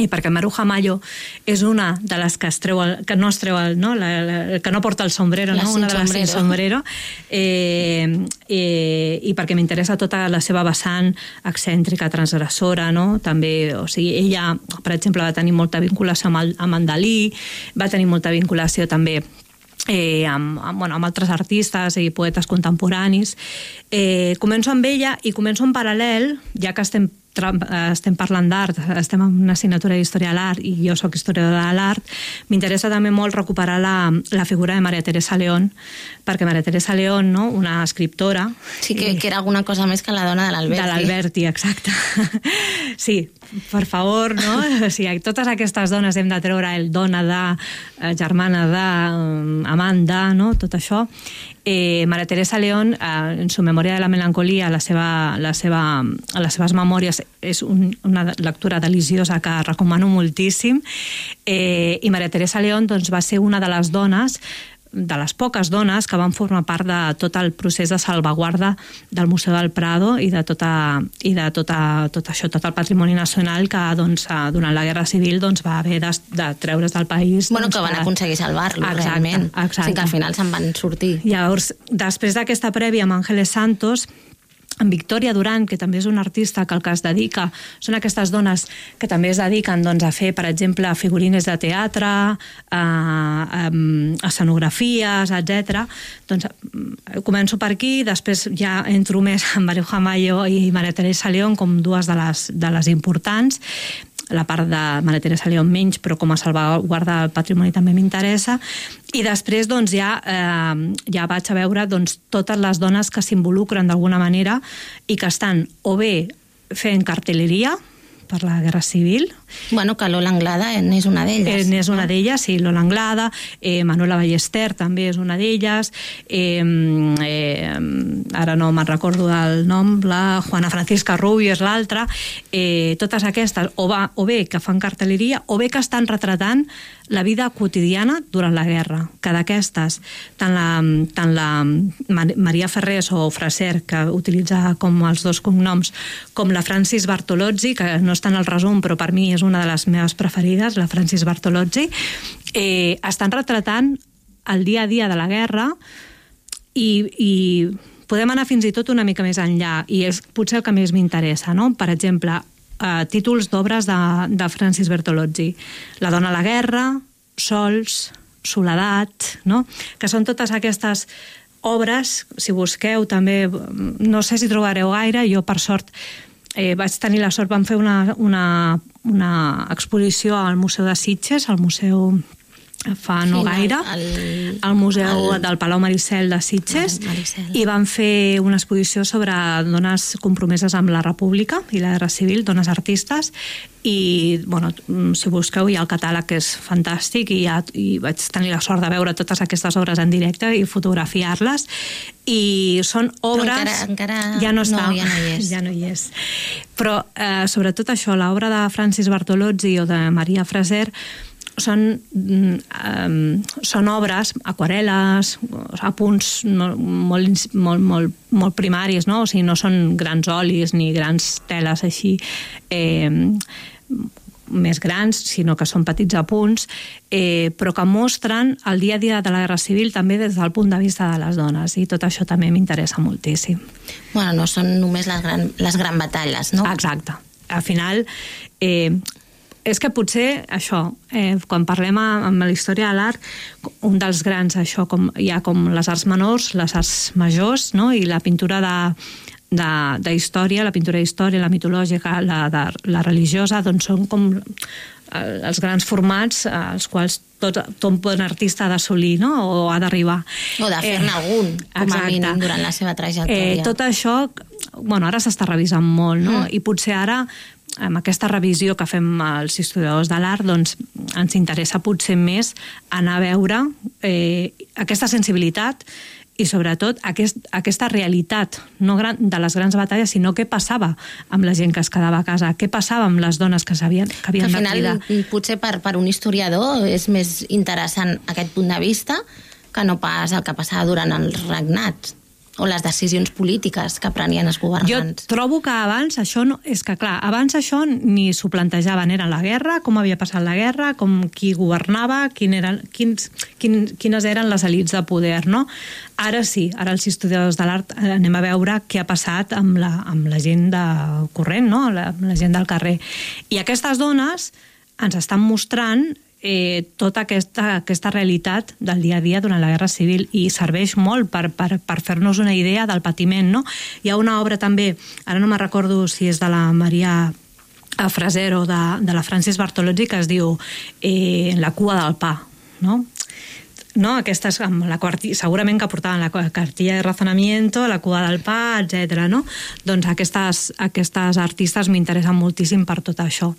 i perquè Maruja Mayo és una de les que, es treu el, que no es treu el, no? La, la, que no porta el sombrero, La no? una de les sin sombrero. sombrero eh, eh, i perquè m'interessa tota la seva vessant excèntrica, transgressora no? també, o sigui, ella per exemple va tenir molta vinculació amb, el, amb en Dalí va tenir molta vinculació també eh, amb, amb, bueno, amb altres artistes i poetes contemporanis. Eh, començo amb ella i començo en paral·lel, ja que estem, estem parlant d'art, estem en una assignatura d'història de l'art i jo sóc historiadora de l'art, m'interessa també molt recuperar la, la figura de Maria Teresa León, perquè Maria Teresa León, no, una escriptora... Sí, que, que era alguna cosa més que la dona de l'Alberti. De l'Alberti, exacte. Sí, per favor, no? O sigui, totes aquestes dones hem de treure el dona de, eh, germana de, eh, amant de, no? Tot això. Eh, Maria Teresa León, eh, en su memòria de la melancolia, la seva, la seva, les seves memòries, és un, una lectura deliciosa que recomano moltíssim. Eh, I Maria Teresa León doncs, va ser una de les dones de les poques dones que van formar part de tot el procés de salvaguarda del Museu del Prado i de, tota, i de tota, tot això, tot el patrimoni nacional que doncs, eh, durant la Guerra Civil doncs, va haver de, de treure's del país. Bueno, doncs, que van aconseguir salvar-lo, realment. Exacte. O sigui que al final se'n van sortir. Llavors, després d'aquesta prèvia amb Ángeles Santos, en Victòria Duran, que també és una artista que el que es dedica són aquestes dones que també es dediquen doncs, a fer, per exemple, figurines de teatre, a, a, escenografies, etc. Doncs mm, començo per aquí, després ja entro més amb Maruja Mayo i Maria Teresa León com dues de les, de les importants la part de Maria Teresa León menys, però com a salvaguarda del patrimoni també m'interessa. I després doncs, ja, eh, ja vaig a veure doncs, totes les dones que s'involucren d'alguna manera i que estan o bé fent cartelleria per la Guerra Civil, Bueno, que Lola Anglada n'és una d'elles. Eh, n'és una d'elles, sí, Lola Anglada, eh, Manuela Ballester també és una d'elles, eh, eh, ara no me'n recordo del nom, la Juana Francisca Rubio és l'altra, eh, totes aquestes, o, va, o bé que fan cartelleria, o bé que estan retratant la vida quotidiana durant la guerra, que d'aquestes, tant la, tant la Mar- Maria Ferrés o Fraser, que utilitza com els dos cognoms, com la Francis Bartolozzi, que no està en el resum, però per mi és una de les meves preferides, la Francis Bartolozzi, eh, estan retratant el dia a dia de la guerra i, i podem anar fins i tot una mica més enllà, i és potser el que més m'interessa, no? Per exemple, eh, títols d'obres de, de Francis Bertolozzi. La dona a la guerra, Sols, Soledat, no? que són totes aquestes obres, si busqueu també, no sé si trobareu gaire, jo per sort eh, vaig tenir la sort, vam fer una, una, una exposició al Museu de Sitges, al Museu fa no Sí, gaire, el- al Museu el- del Palau Maricel de Sitges, Maricel. i van fer una exposició sobre dones compromeses amb la República i la Guerra Civil, dones artistes, i, bueno, si busqueu, hi ha el catàleg que és fantàstic i, ja, i vaig tenir la sort de veure totes aquestes obres en directe i fotografiar-les, i són obres... encara- encara ja no, no, està, ja no hi és. Ja no hi és. Però, eh, sobretot això, l'obra de Francis Bartolozzi o de Maria Fraser són, um, són obres, aquarel·les, apunts molt, ins- molt, molt, molt primaris, no? O sigui, no són grans olis ni grans teles així eh, més grans, sinó que són petits apunts, eh, però que mostren el dia a dia de la Guerra Civil també des del punt de vista de les dones, i tot això també m'interessa moltíssim. Bueno, no són només les gran, les gran batalles, no? Exacte. Al final, eh, és que potser això, eh, quan parlem a- amb la història de l'art, un dels grans, això, com, hi ha com les arts menors, les arts majors, no? i la pintura de, de, de història, la pintura d'història, la mitològica, la, de, la religiosa, doncs són com eh, els grans formats als quals tot, tot bon artista ha d'assolir no? o ha d'arribar. O de fer-ne algun, com a exacte. mínim, durant la seva trajectòria. Eh, tot això, bueno, ara s'està revisant molt, no? Mm. I potser ara, amb aquesta revisió que fem els historiadors de l'art, doncs ens interessa potser més anar a veure eh, aquesta sensibilitat i sobretot aquest, aquesta realitat no gran, de les grans batalles, sinó què passava amb la gent que es quedava a casa, què passava amb les dones que, sabien, que que havien al de final, cuidar. potser per, per un historiador és més interessant aquest punt de vista que no pas el que passava durant els regnats o les decisions polítiques que prenien els Jo governants. trobo que abans això no... És que, clar, abans això ni s'ho plantejaven. Era la guerra, com havia passat la guerra, com qui governava, quin eren, quins, quin, quines eren les elites de poder, no? Ara sí, ara els historiadors de l'art eh, anem a veure què ha passat amb la, amb la gent de corrent, no? La, amb la gent del carrer. I aquestes dones ens estan mostrant eh, tota aquesta, aquesta realitat del dia a dia durant la Guerra Civil i serveix molt per, per, per fer-nos una idea del patiment. No? Hi ha una obra també, ara no me recordo si és de la Maria a Fraser o de, de la Francis Bartolozzi que es diu eh, La cua del pa. No? no? Aquestes, amb la quarti, segurament que portaven la cartilla de razonamiento, la cua del pa, etc. No? Doncs aquestes, aquestes artistes m'interessen moltíssim per tot això.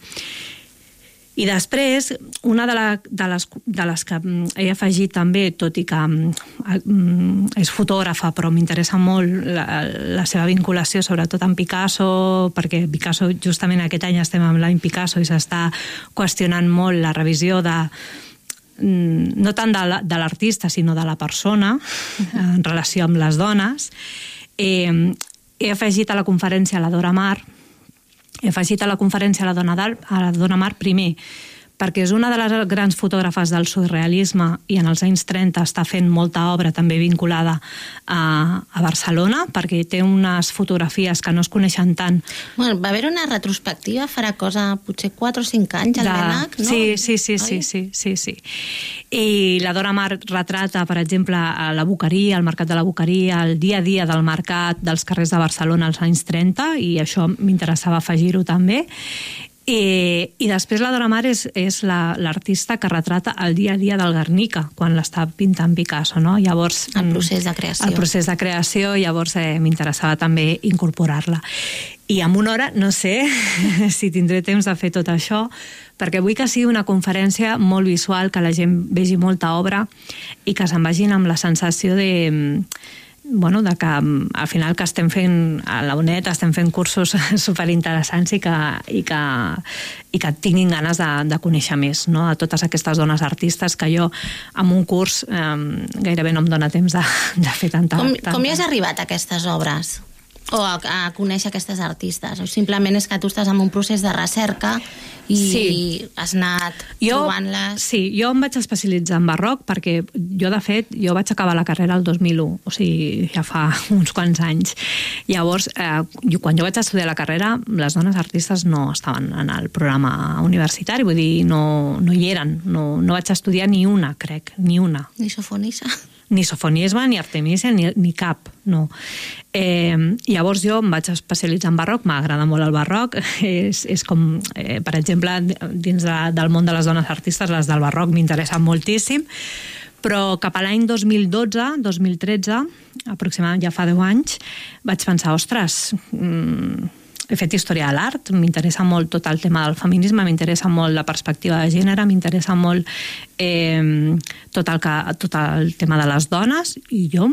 I després, una de, la, de, les, de les que mm, he afegit també, tot i que mm, és fotògrafa, però m'interessa molt la, la seva vinculació, sobretot amb Picasso, perquè Picasso, justament aquest any estem amb l'any Picasso i s'està qüestionant molt la revisió de, mm, no tant de l'artista, sinó de la persona, en relació amb les dones. Eh, he afegit a la conferència la Dora Mar, he afegit a la conferència la Dona, a la Dona Mar primer, perquè és una de les grans fotògrafes del surrealisme i en els anys 30 està fent molta obra també vinculada a, a Barcelona, perquè té unes fotografies que no es coneixen tant. Bueno, va haver una retrospectiva farà cosa potser 4 o 5 anys al De- Benac, no? Sí, sí, sí, sí, sí, sí, sí. I la Dora Mar retrata, per exemple, a la Boqueria, el mercat de la Boqueria, el dia a dia del mercat dels carrers de Barcelona als anys 30, i això m'interessava afegir-ho també. I, I després la Dora Mar és, és la- l'artista que retrata el dia a dia del Guernica, quan l'està pintant Picasso, no? Llavors, El mm, procés de creació. El procés de creació, llavors eh, m'interessava també incorporar-la. I en una hora no sé si tindré temps de fer tot això, perquè vull que sigui una conferència molt visual, que la gent vegi molta obra i que se'n vagin amb la sensació de bueno, de que mm, al final que estem fent a la UNED estem fent cursos superinteressants i que, i que, i que tinguin ganes de, de conèixer més no? a totes aquestes dones artistes que jo amb un curs eh, gairebé no em dóna temps de, de fer tanta... Com, tanta... com hi has arribat a aquestes obres? O a, a conèixer aquestes artistes? O simplement és que tu estàs en un procés de recerca i Sí. has anat trobant-les... sí, jo em vaig especialitzar en barroc perquè jo, de fet, jo vaig acabar la carrera el 2001, o sigui, ja fa uns quants anys. Llavors, eh, jo, quan jo vaig estudiar la carrera, les dones artistes no estaven en el programa universitari, vull dir, no, no hi eren. No, no vaig estudiar ni una, crec, ni una Ni sofonissa. Ni sofonisme, ni artemisia, ni, ni cap, no. Eh, llavors jo em vaig especialitzar en barroc, m'agrada molt el barroc, és, és com, eh, per exemple, dins de, del món de les dones artistes, les del barroc m'interessen moltíssim, però cap a l'any 2012-2013, aproximadament ja fa 10 anys, vaig pensar, ostres, mm, he fet història de l'art, m'interessa molt tot el tema del feminisme, m'interessa molt la perspectiva de gènere, m'interessa molt eh, tot, el que, tot el tema de les dones, i jo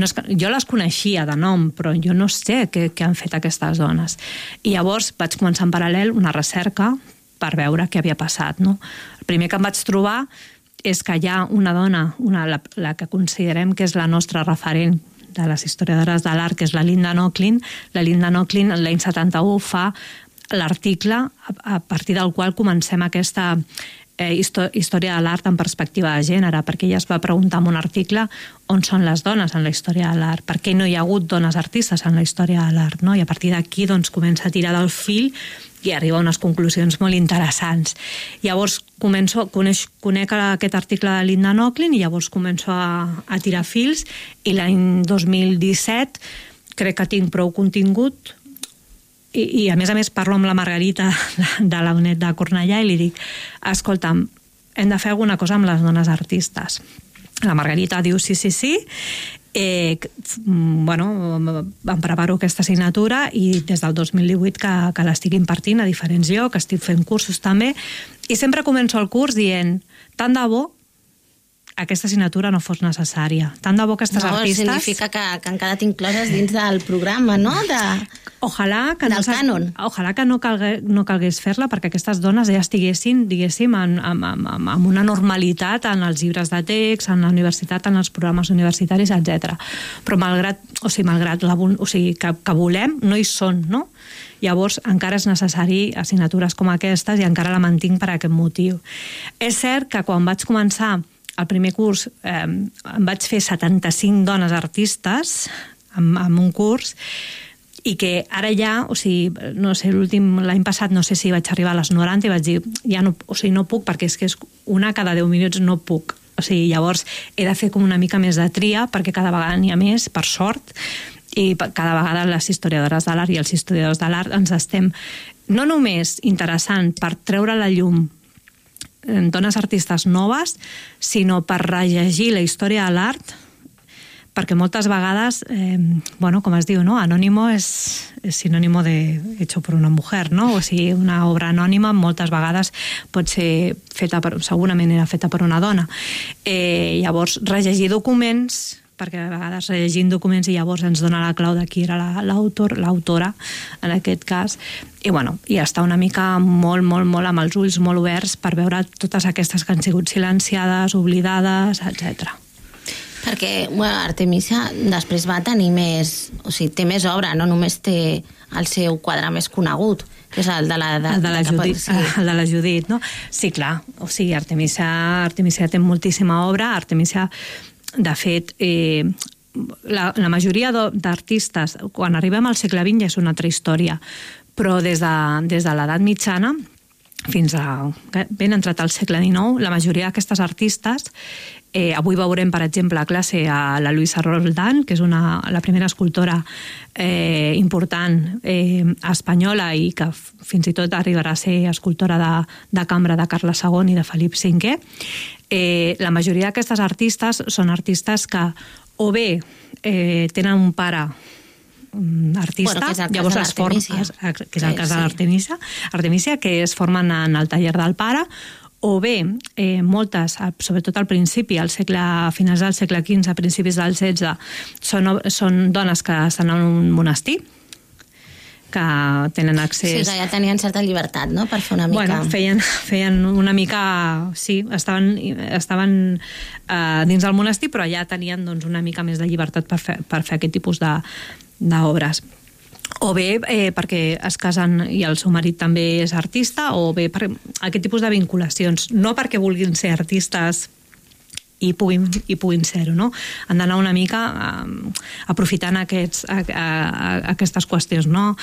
no és que, jo les coneixia de nom, però jo no sé què, què han fet aquestes dones. I llavors vaig començar en paral·lel una recerca per veure què havia passat. No? El primer que em vaig trobar és que hi ha una dona, una, la, la que considerem que és la nostra referent de les historiadores de l'art, que és la Linda Nochlin. La Linda Nochlin l'any 71 fa l'article a, partir del qual comencem aquesta eh, història de l'art en perspectiva de gènere, perquè ella es va preguntar en un article on són les dones en la història de l'art, per què no hi ha hagut dones artistes en la història de l'art, no? i a partir d'aquí doncs, comença a tirar del fil i arriba a unes conclusions molt interessants. Llavors començo, coneix, conec aquest article de Linda Nochlin i llavors començo a, a tirar fils i l'any 2017 crec que tinc prou contingut i, i a més a més parlo amb la Margarita de la UNED de Cornellà i li dic escolta'm, hem de fer alguna cosa amb les dones artistes la Margarita diu sí, sí, sí eh, mm, bueno, em preparo aquesta assignatura i des del 2018 que, que l'estic impartint a diferents llocs, estic fent cursos també i sempre començo el curs dient tant de bo aquesta assignatura no fos necessària. Tant de bo aquestes no, artistes... significa que, que han quedat incloses dins del programa, no? De... Ojalà que Del no, cànon. Ojalà que no, calgue, no calgués fer-la perquè aquestes dones ja estiguessin, diguéssim, en, en, en, en, una normalitat en els llibres de text, en la universitat, en els programes universitaris, etc. Però malgrat, o sigui, malgrat la, o sigui, que, que volem, no hi són, no? Llavors, encara és necessari assignatures com aquestes i encara la mantinc per aquest motiu. És cert que quan vaig començar el primer curs eh, em vaig fer 75 dones artistes amb, amb un curs i que ara ja, o sigui, no sé, l'últim, l'any passat no sé si vaig arribar a les 90 i vaig dir, ja no, o sigui, no puc perquè és que és una cada 10 minuts no puc. O sigui, llavors he de fer com una mica més de tria perquè cada vegada n'hi ha més, per sort, i cada vegada les historiadores de l'art i els historiadors de l'art ens estem no només interessant per treure la llum dones artistes noves, sinó per rellegir la història de l'art perquè moltes vegades, eh, bueno, com es diu, no? anònimo és, és sinònimo de hecho por una mujer, no? O sigui, una obra anònima moltes vegades pot ser feta per, segurament era feta per una dona. Eh, llavors, rellegir documents perquè a vegades llegint documents i llavors ens dona la clau de qui era la- l'autor, l'autora, en aquest cas, i bueno, i està una mica molt, molt, molt amb els ulls molt oberts per veure totes aquestes que han sigut silenciades, oblidades, etc. Perquè bueno, Artemisia després va tenir més... O sigui, té més obra, no només té el seu quadre més conegut, que és el de la... De, el de la, pot- Judit, sí. el de la Judit, no? Sí, clar, o sigui, Artemisia, Artemisia té moltíssima obra, Artemisia, de fet, eh, la, la majoria d'artistes, quan arribem al segle XX ja és una altra història, però des de, des de l'edat mitjana fins a ben entrat al segle XIX, la majoria d'aquestes artistes Eh, avui veurem, per exemple, a classe a la Luisa Roldán, que és una, la primera escultora eh, important eh, espanyola i que fins i tot arribarà a ser escultora de, de cambra de Carles II i de Felip V. Eh, la majoria d'aquestes artistes són artistes que o bé eh, tenen un pare mm, artista, Bueno, que llavors es formen, que és el cas de l'Artemisia, Artemisia, que es formen en el taller del pare, o bé eh, moltes, eh, sobretot al principi, al segle, a finals del segle XV, a principis del XVI, són, són dones que estan en un monestir, que tenen Sí, accés... que ja tenien certa llibertat, no?, per fer una mica... Bueno, feien, feien una mica... Sí, estaven, estaven uh, dins del monestir, però ja tenien doncs, una mica més de llibertat per fer, per fer aquest tipus de- d'obres. O bé eh, perquè es casen i el seu marit també és artista, o bé per aquest tipus de vinculacions. No perquè vulguin ser artistes i puguin, i puguin ser-ho, no? Han d'anar una mica eh, aprofitant aquests, a, a, a, aquestes qüestions, no?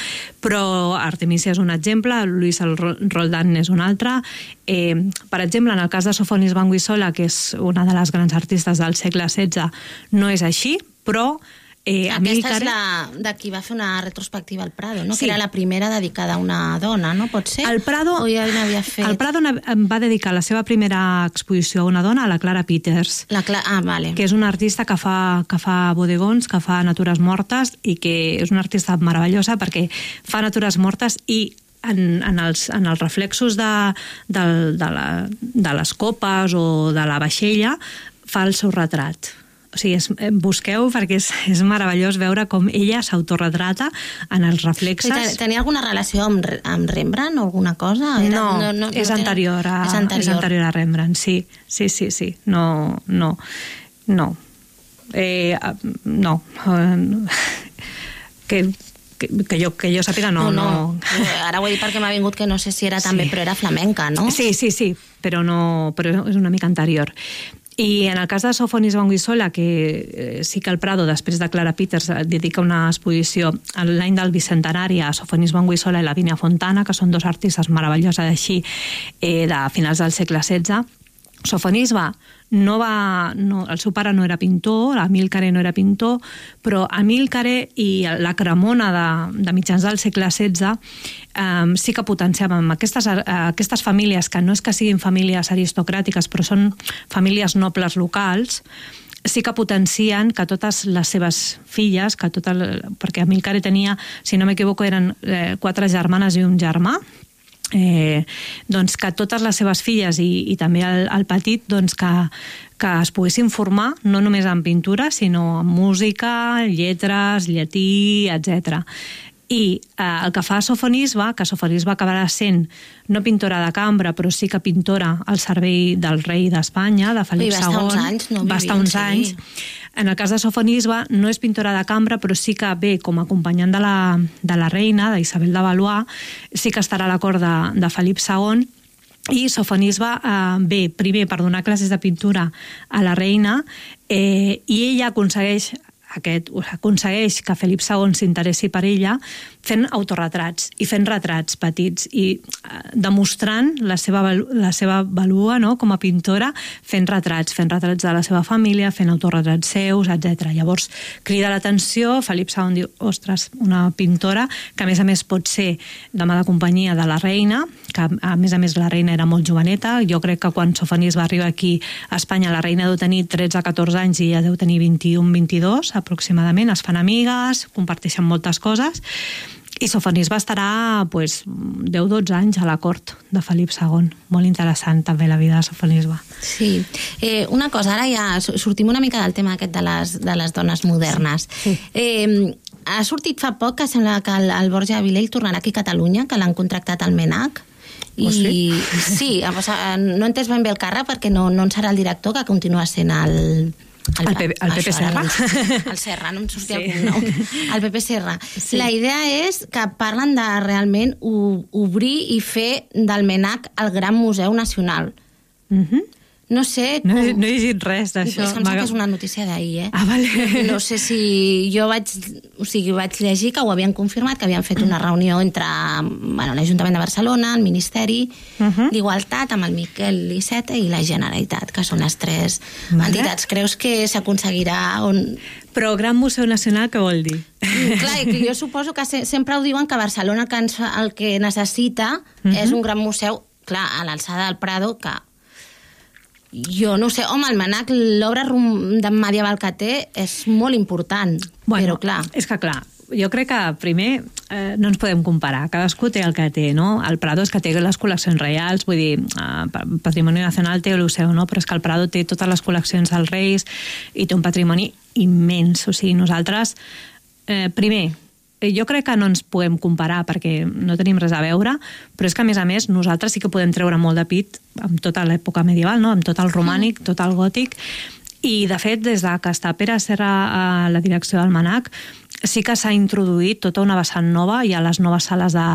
Però Artemisia és un exemple, Luis el Ro- Roldán és un altre. Eh, per exemple, en el cas de Sofonis Banguissola, que és una de les grans artistes del segle XVI, no és així, però eh, Aquesta Amílcar... és la de qui va fer una retrospectiva al Prado, no? Sí. Que era la primera dedicada a una dona, no? Pot ser? El Prado, O ja n'havia fet... el Prado va dedicar la seva primera exposició a una dona, a la Clara Peters. La Cla... Ah, vale. que és una artista que fa, que fa bodegons, que fa natures mortes i que és una artista meravellosa perquè fa natures mortes i en, en, els, en els reflexos de, del, de, la, de les copes o de la vaixella fa el seu retrat. O sigui, és, eh, busqueu perquè és, és meravellós veure com ella s'autorretrata en els reflexes. ten- Tenia alguna relació amb, amb Rembrandt o alguna cosa? No, Era- no, és, té- anterior a, és anterior. és anterior a Rembrandt, sí, sí, sí, sí. No, no, no. Eh, ah, no. Que, que, que, jo, que jo sàpiga, no, no. Ara ho he dit perquè m'ha vingut que no sé si era també, Sí. però era flamenca, no? Sí, sí, sí, però, no, però és una mica anterior. I en el cas de Sofonis Banguissola, que eh, sí que el Prado, després de Clara Peters, eh, dedica una exposició l'any del Bicentenari a Sofonis Banguissola i la Vínia Fontana, que són dos artistes meravelloses així eh, de finals del segle XVI, Sofonis va, no va, no, el seu pare no era pintor, Amílcare no era pintor, però Amílcare i la Cremona de, de mitjans del segle XVI eh, sí que potenciaven aquestes, eh, aquestes famílies, que no és que siguin famílies aristocràtiques, però són famílies nobles locals, sí que potencien que totes les seves filles, que tot el, perquè Amílcare tenia, si no m'equivoco, eren eh, quatre germanes i un germà, eh, doncs que totes les seves filles i, i també el, el petit doncs que, que es poguessin formar no només en pintura sinó en música, lletres, llatí, etc. I eh, el que fa Sofonisba, que Sofonisba acabarà sent no pintora de cambra, però sí que pintora al servei del rei d'Espanya, de Felip Ui, va estar II. uns anys, no, va estar uns sí. anys. En el cas de Sofonisba, no és pintora de cambra, però sí que ve com a acompanyant de la, de la reina, d'Isabel de Valois, sí que estarà a la cort de, de Felip II, i Sofonisba eh, ve primer per donar classes de pintura a la reina eh, i ella aconsegueix aquest, aconsegueix que Felip II s'interessi per ella fent autorretrats i fent retrats petits i eh, demostrant la seva, la seva valua no? com a pintora fent retrats, fent retrats de la seva família, fent autorretrats seus, etc. Llavors crida l'atenció, Felip II diu, ostres, una pintora que a més a més pot ser de companyia de la reina, que a més a més la reina era molt joveneta, jo crec que quan Sofonis va arribar aquí a Espanya la reina deu tenir 13-14 anys i ella deu tenir 21-22 aproximadament, es fan amigues, comparteixen moltes coses, i Sofonisba estarà pues, 10-12 anys a la cort de Felip II. Molt interessant també la vida de Sofonisba. Sí. Eh, una cosa, ara ja sortim una mica del tema aquest de les, de les dones modernes. Sí. Eh, ha sortit fa poc que sembla que el, el Borja Vilell tornarà aquí a Catalunya, que l'han contractat al MENAC. I, Oh, sí? sí, no he entès ben bé el càrrec perquè no, no en serà el director, que continua sent el... El Pepe- el Pepe això, ara Serra. em- El Serra, no em sortia Sí. el cognom. El Pepe Serra. Sí. La idea és que parlen de realment obrir i fer del MENAC el Gran Museu Nacional. Mm -hmm. No sé... No, he, no he llegit res d'això. És que em sembla que és una notícia d'ahir, eh? Ah, vale. No sé si jo vaig... O sigui, vaig llegir que ho havien confirmat, que havien fet una reunió entre bueno, l'Ajuntament de Barcelona, el Ministeri Uh -huh. d'Igualtat, amb el Miquel Iceta i la Generalitat, que són les tres Vale. entitats. Creus que s'aconseguirà on... Però Gran Museu Nacional, què vol dir? Clar, i que jo suposo que se, sempre ho diuen que Barcelona que ens, el que necessita uh Mhm. -huh. és un gran museu, clar, a l'alçada del Prado, que jo no sé, home, el Manac, l'obra de medieval que té és molt important, Bueno, però clar... És que clar, jo crec que primer eh, no ens podem comparar, cadascú té el que té, no? El Prado és que té les col·leccions reials, vull dir, eh, pa- Patrimoni Nacional té l'Oceu, no? Però és que el Prado té totes les col·leccions dels reis i té un patrimoni immens, o sigui, nosaltres, eh, primer, jo crec que no ens podem comparar perquè no tenim res a veure, però és que a més a més nosaltres sí que podem treure molt de pit amb tota l'època medieval, no? amb tot el romànic, tot el gòtic, i, de fet, des de que està Pere Serra a la direcció del MANAC, sí que s'ha introduït tota una vessant nova, hi ha les noves sales de,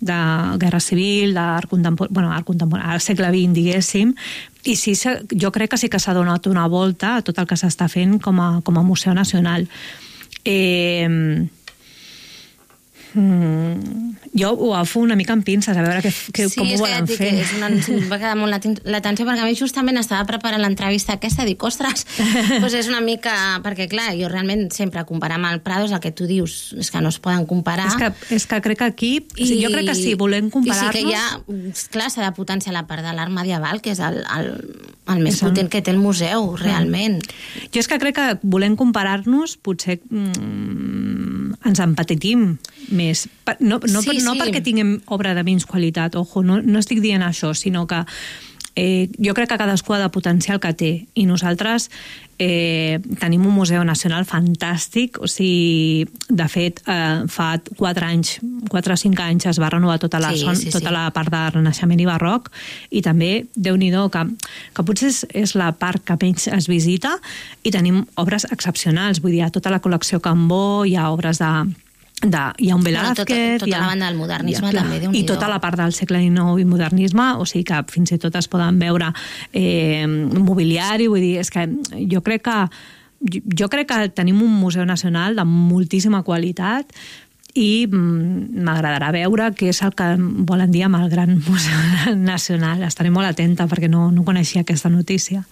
de guerra civil, d'art contemporani, bueno, art contemporani, al segle XX, diguéssim, i sí, jo crec que sí que s'ha donat una volta a tot el que s'està fent com a, com a Museu Nacional. Eh, mm, jo ho agafo una mica amb pinces, a veure que, que, sí, com ho volen fer. que és una, va quedar molt l'aten- l'atenció perquè a mi justament estava preparant l'entrevista aquesta dic, ostres, doncs és una mica perquè clar, jo realment sempre comparar amb el Prado és el que tu dius, és que no es poden comparar És que, és que crec que aquí, I... jo crec que si volem comparar-nos... I sí que hi ha, clar, s'ha de potenciar la part de l'art medieval, que és el, el, el més És el- potent que té el museu, realment. Jo és que crec que volem comparar-nos, potser mm, ens empatitim més. Pa- No, no, Sí, sí, no sí. perquè tinguem obra de menys qualitat, ojo, no, no estic dient això, sinó que eh, jo crec que cadascú ha de potenciar el que té. I nosaltres eh, tenim un museu nacional fantàstic. O sigui, de fet eh, fa 4 anys 4 o 5 anys es va renovar tota la, Sí, son, sí, tota sí. la part de renaixement i barroc. I també, déu nhi que, que potser és, és la part que menys es visita. I tenim obres excepcionals. Vull dir, hi ha tota la col·lecció Cambó hi ha obres de de, hi ha un Bueno, Velázquez... tota- tota hi ha, la banda del modernisme clar, també, I tota la part del segle XIX i modernisme, o sigui que fins i tot es poden veure eh, mobiliari, vull dir, és que jo crec que jo crec que tenim un museu nacional de moltíssima qualitat i mm, m'agradarà veure què és el que volen dir amb el Gran Museu Nacional. Estaré molt atenta perquè no, no coneixia aquesta notícia.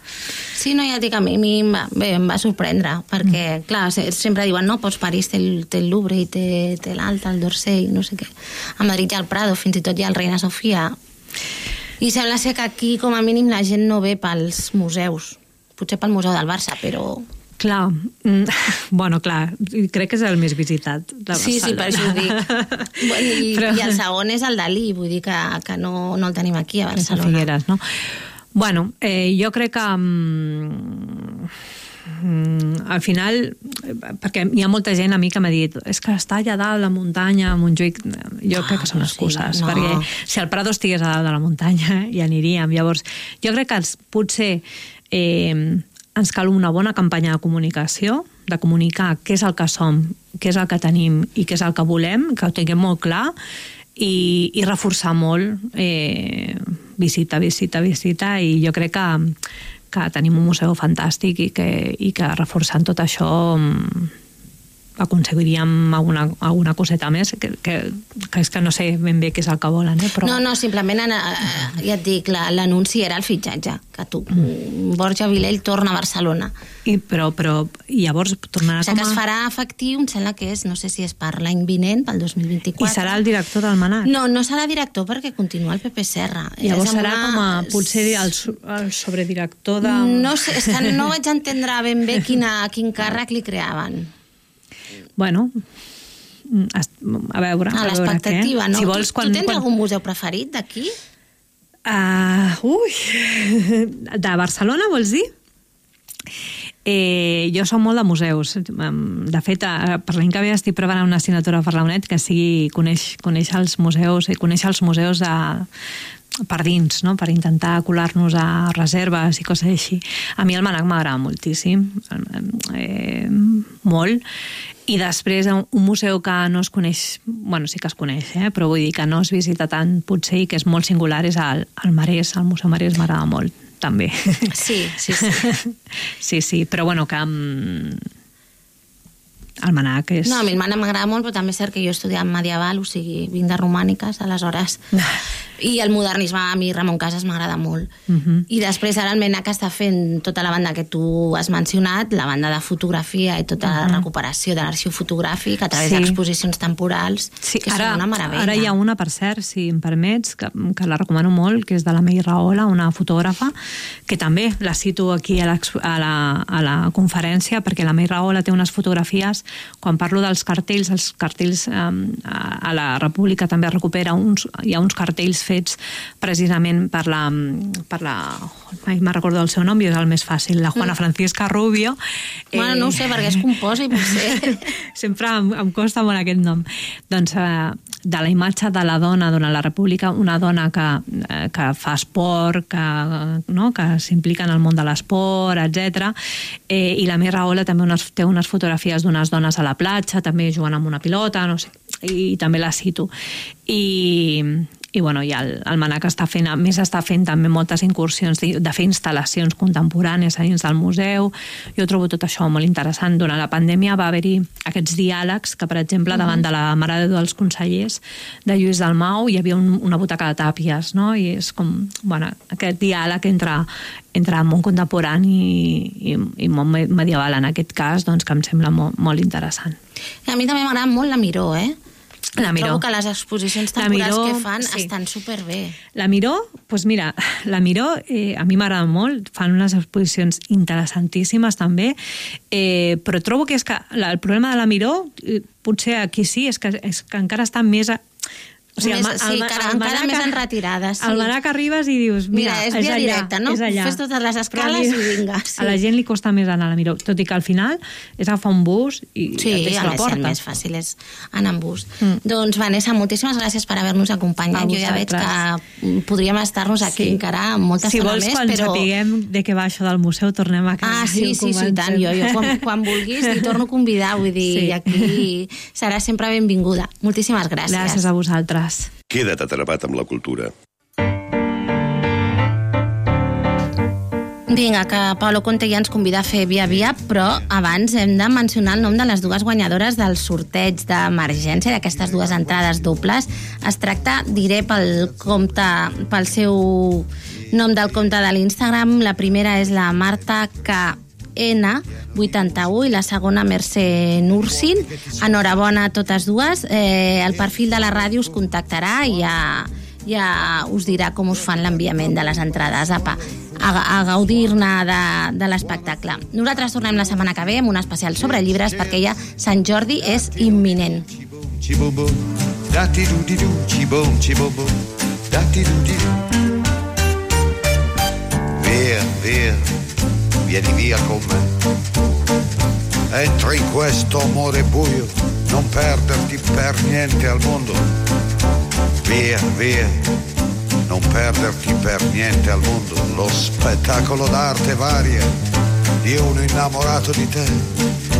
Sí, no, ja dic, a mi, a mi em va, bé, em va sorprendre, perquè, mm. clar, se- sempre diuen, no, doncs París té el, té el Louvre i té, té l'Alta, el d'Orsay, no sé què. A Madrid hi ha el Prado, fins i tot hi ha el Reina Sofia. I sembla ser que aquí, com a mínim, la gent no ve pels museus. Potser pel Museu del Barça, però... Clar, mm, bueno, clar, crec que és el més visitat de Sí, sí, per això ho dic. Bueno, I, Però- I el segon és el Dalí, vull dir que, que no, no el tenim aquí a És a Barcelona. Figueres, no? Bueno, eh, jo crec que mm, mm, al final, eh, perquè hi ha molta gent a mi que m'ha dit és que està allà dalt, la muntanya, a Montjuïc, jo crec que són excuses, no. perquè si el Prado estigués a dalt de la muntanya hi aniríem. Llavors, jo crec que els, potser eh, ens cal una bona campanya de comunicació, de comunicar què és el que som, què és el que tenim i què és el que volem, que ho tinguem molt clar, i, i reforçar molt eh, visita, visita, visita i jo crec que, que tenim un museu fantàstic i que, i que reforçant tot això mm, aconseguiríem alguna, alguna coseta més que, que, que és que no sé ben bé què és el que volen eh? però No, no, simplement, eh, eh, ja et dic, la- l'anunci era el fitxatge, que tu, mm. Borja Vilell torna a Barcelona. I, però, però llavors tornarà O sigui com que es a... farà efectiu, em sembla que és, no sé si és per l'any vinent, pel 2024. I serà el director del Manat? No, no serà director perquè continua el Pepe Serra. Llavors serà una- com a, potser el, el sobredirector de... No sé, és que no vaig entendre ben bé quina, quin càrrec li creaven. Bueno, mm, a veure, A a, què. l'expectativa, no? Si vols, quan, tu tens quan... algun museu preferit d'aquí? Uh, ui, de Barcelona, vols dir? Eh, jo som molt de museus. De fet, eh, per l'any que ve estic preparant una assignatura per la UNED que sigui conèixer, conèixer els museus i conèixer els museus a, per dins, no? per intentar colar-nos a reserves i coses així. A mi el Manac m'agrada moltíssim, eh, molt. I després un museu que no es coneix, bueno, sí que es coneix, eh? però vull dir que no es visita tant potser i que és molt singular és el, el Marès, el Museu Marès m'agrada molt, també. Sí, sí, sí. sí, sí, però bueno, que... mm, El Manac és... No, a mi el Manac m'agrada molt, però també és cert que jo he estudiat medieval, o sigui, vinc de romàniques, aleshores... I el modernisme a mi, Ramon Casas, m'agrada molt. Uh -huh. I després ara el Menac està fent tota la banda que tu has mencionat, la banda de fotografia i tota la Mhm. recuperació de l'arxiu fotogràfic a través Sí. d'exposicions temporals, Sí, que ara, són una meravella. ara hi ha una, per cert, si em permets, que, que la recomano molt, que és de la Mei Rahola, una fotògrafa, que també la cito aquí a, a, la, a la conferència, perquè la Mei Rahola té unes fotografies, quan parlo dels cartells, els cartells eh, a, a la República també recupera uns, hi ha uns cartells fets precisament per la, per la mai me'n recordo el seu nom i és el més fàcil, la Juana Mm. Francisca Rubio. Bueno, no ho sé, perquè es composa i potser... Sempre em, em costa molt aquest nom. Doncs eh, de la imatge de la dona durant la República, una dona que, eh, que fa esport, que, no? que s'implica en el món de l'esport, etc. Eh, I la Mir Rahola també unes, té unes fotografies d'unes dones a la platja, també jugant amb una pilota, no sé, i també la cito. I, i bueno, i el, el Manac està fent, a més està fent també moltes incursions de, de fer instal·lacions contemporànies a dins del museu. Jo trobo tot això molt interessant. Durant la pandèmia va haver-hi aquests diàlegs que, per exemple, davant de la Mare de dels Consellers de Lluís Dalmau hi havia un, una butaca de tàpies, no? I és com, bueno, aquest diàleg entre, entre món contemporani i, i, i món me- medieval, en aquest cas, doncs, que em sembla molt, molt interessant. A mi també m'agrada molt la Miró, eh? La Miró. Trobo que les exposicions temporals Miró, que fan sí. estan superbé. La Miró, doncs mira, la Miró eh, a mi m'agrada molt, fan unes exposicions interessantíssimes també, eh, però trobo que és que la, el problema de la Miró, eh, potser aquí sí, és que, és que encara està més... O sigui, Més- el, sí, el, encara- el encara Manac- més en retirada, sí. Al Manac arribes i dius, mira, Mira, és és via allà, directa, no? és allà. Fes totes les escales li- i vinga, sí. A la gent li costa més anar a la Miró, tot i que al final és agafar un bus i Sí, et deixa a la el porta. més fàcil és anar en bus. Mm. Doncs, Vanessa, moltíssimes gràcies per haver-nos acompanyat. Jo ja veig que podríem estar-nos aquí Sí. encara molta si estona vols, més, quan però... sapiguem de què va això del museu, tornem a casa. Ah, sí, sí, sí, tant. Jo, jo quan, quan vulguis t'hi torno a convidar, vull dir, Sí. sí. aquí serà sempre benvinguda. Moltíssimes gràcies. Gràcies a vosaltres. Queda't atrapat amb la cultura. Vinga, que Paulo Conte ja ens convida a fer via via, però abans hem de mencionar el nom de les dues guanyadores del sorteig d'emergència d'aquestes dues entrades dobles. Es tracta, diré pel compte, pel seu nom del compte de l'Instagram. La primera és la Marta K. N81 i la segona Mercè Nursin. Enhorabona a totes dues. Eh, el perfil de la ràdio us contactarà i ja, ja us dirà com us fan l'enviament de les entrades. Apa, a, a gaudir-ne de, de l'espectacle. Nosaltres tornem la setmana que ve amb un especial sobre llibres perquè ja Sant Jordi és imminent. Chibum dati du di du, chibum chibum dati du di du. Via, via, vieni via con me. Entra in questo amore buio, non perderti per niente al mondo. Via, via, non perderti per niente al mondo. Lo spettacolo d'arte varia di uno innamorato di te.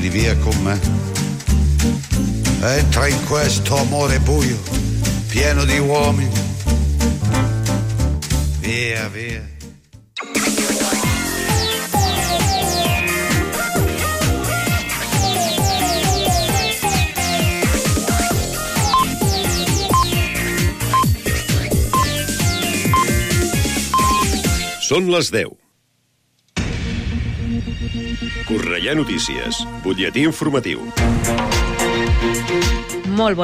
vieni via con me. Eh, Entra in questo amore buio, pieno di uomini. Via, via. Són les 10. Correia Notícies, butlletí informatiu. Molt bon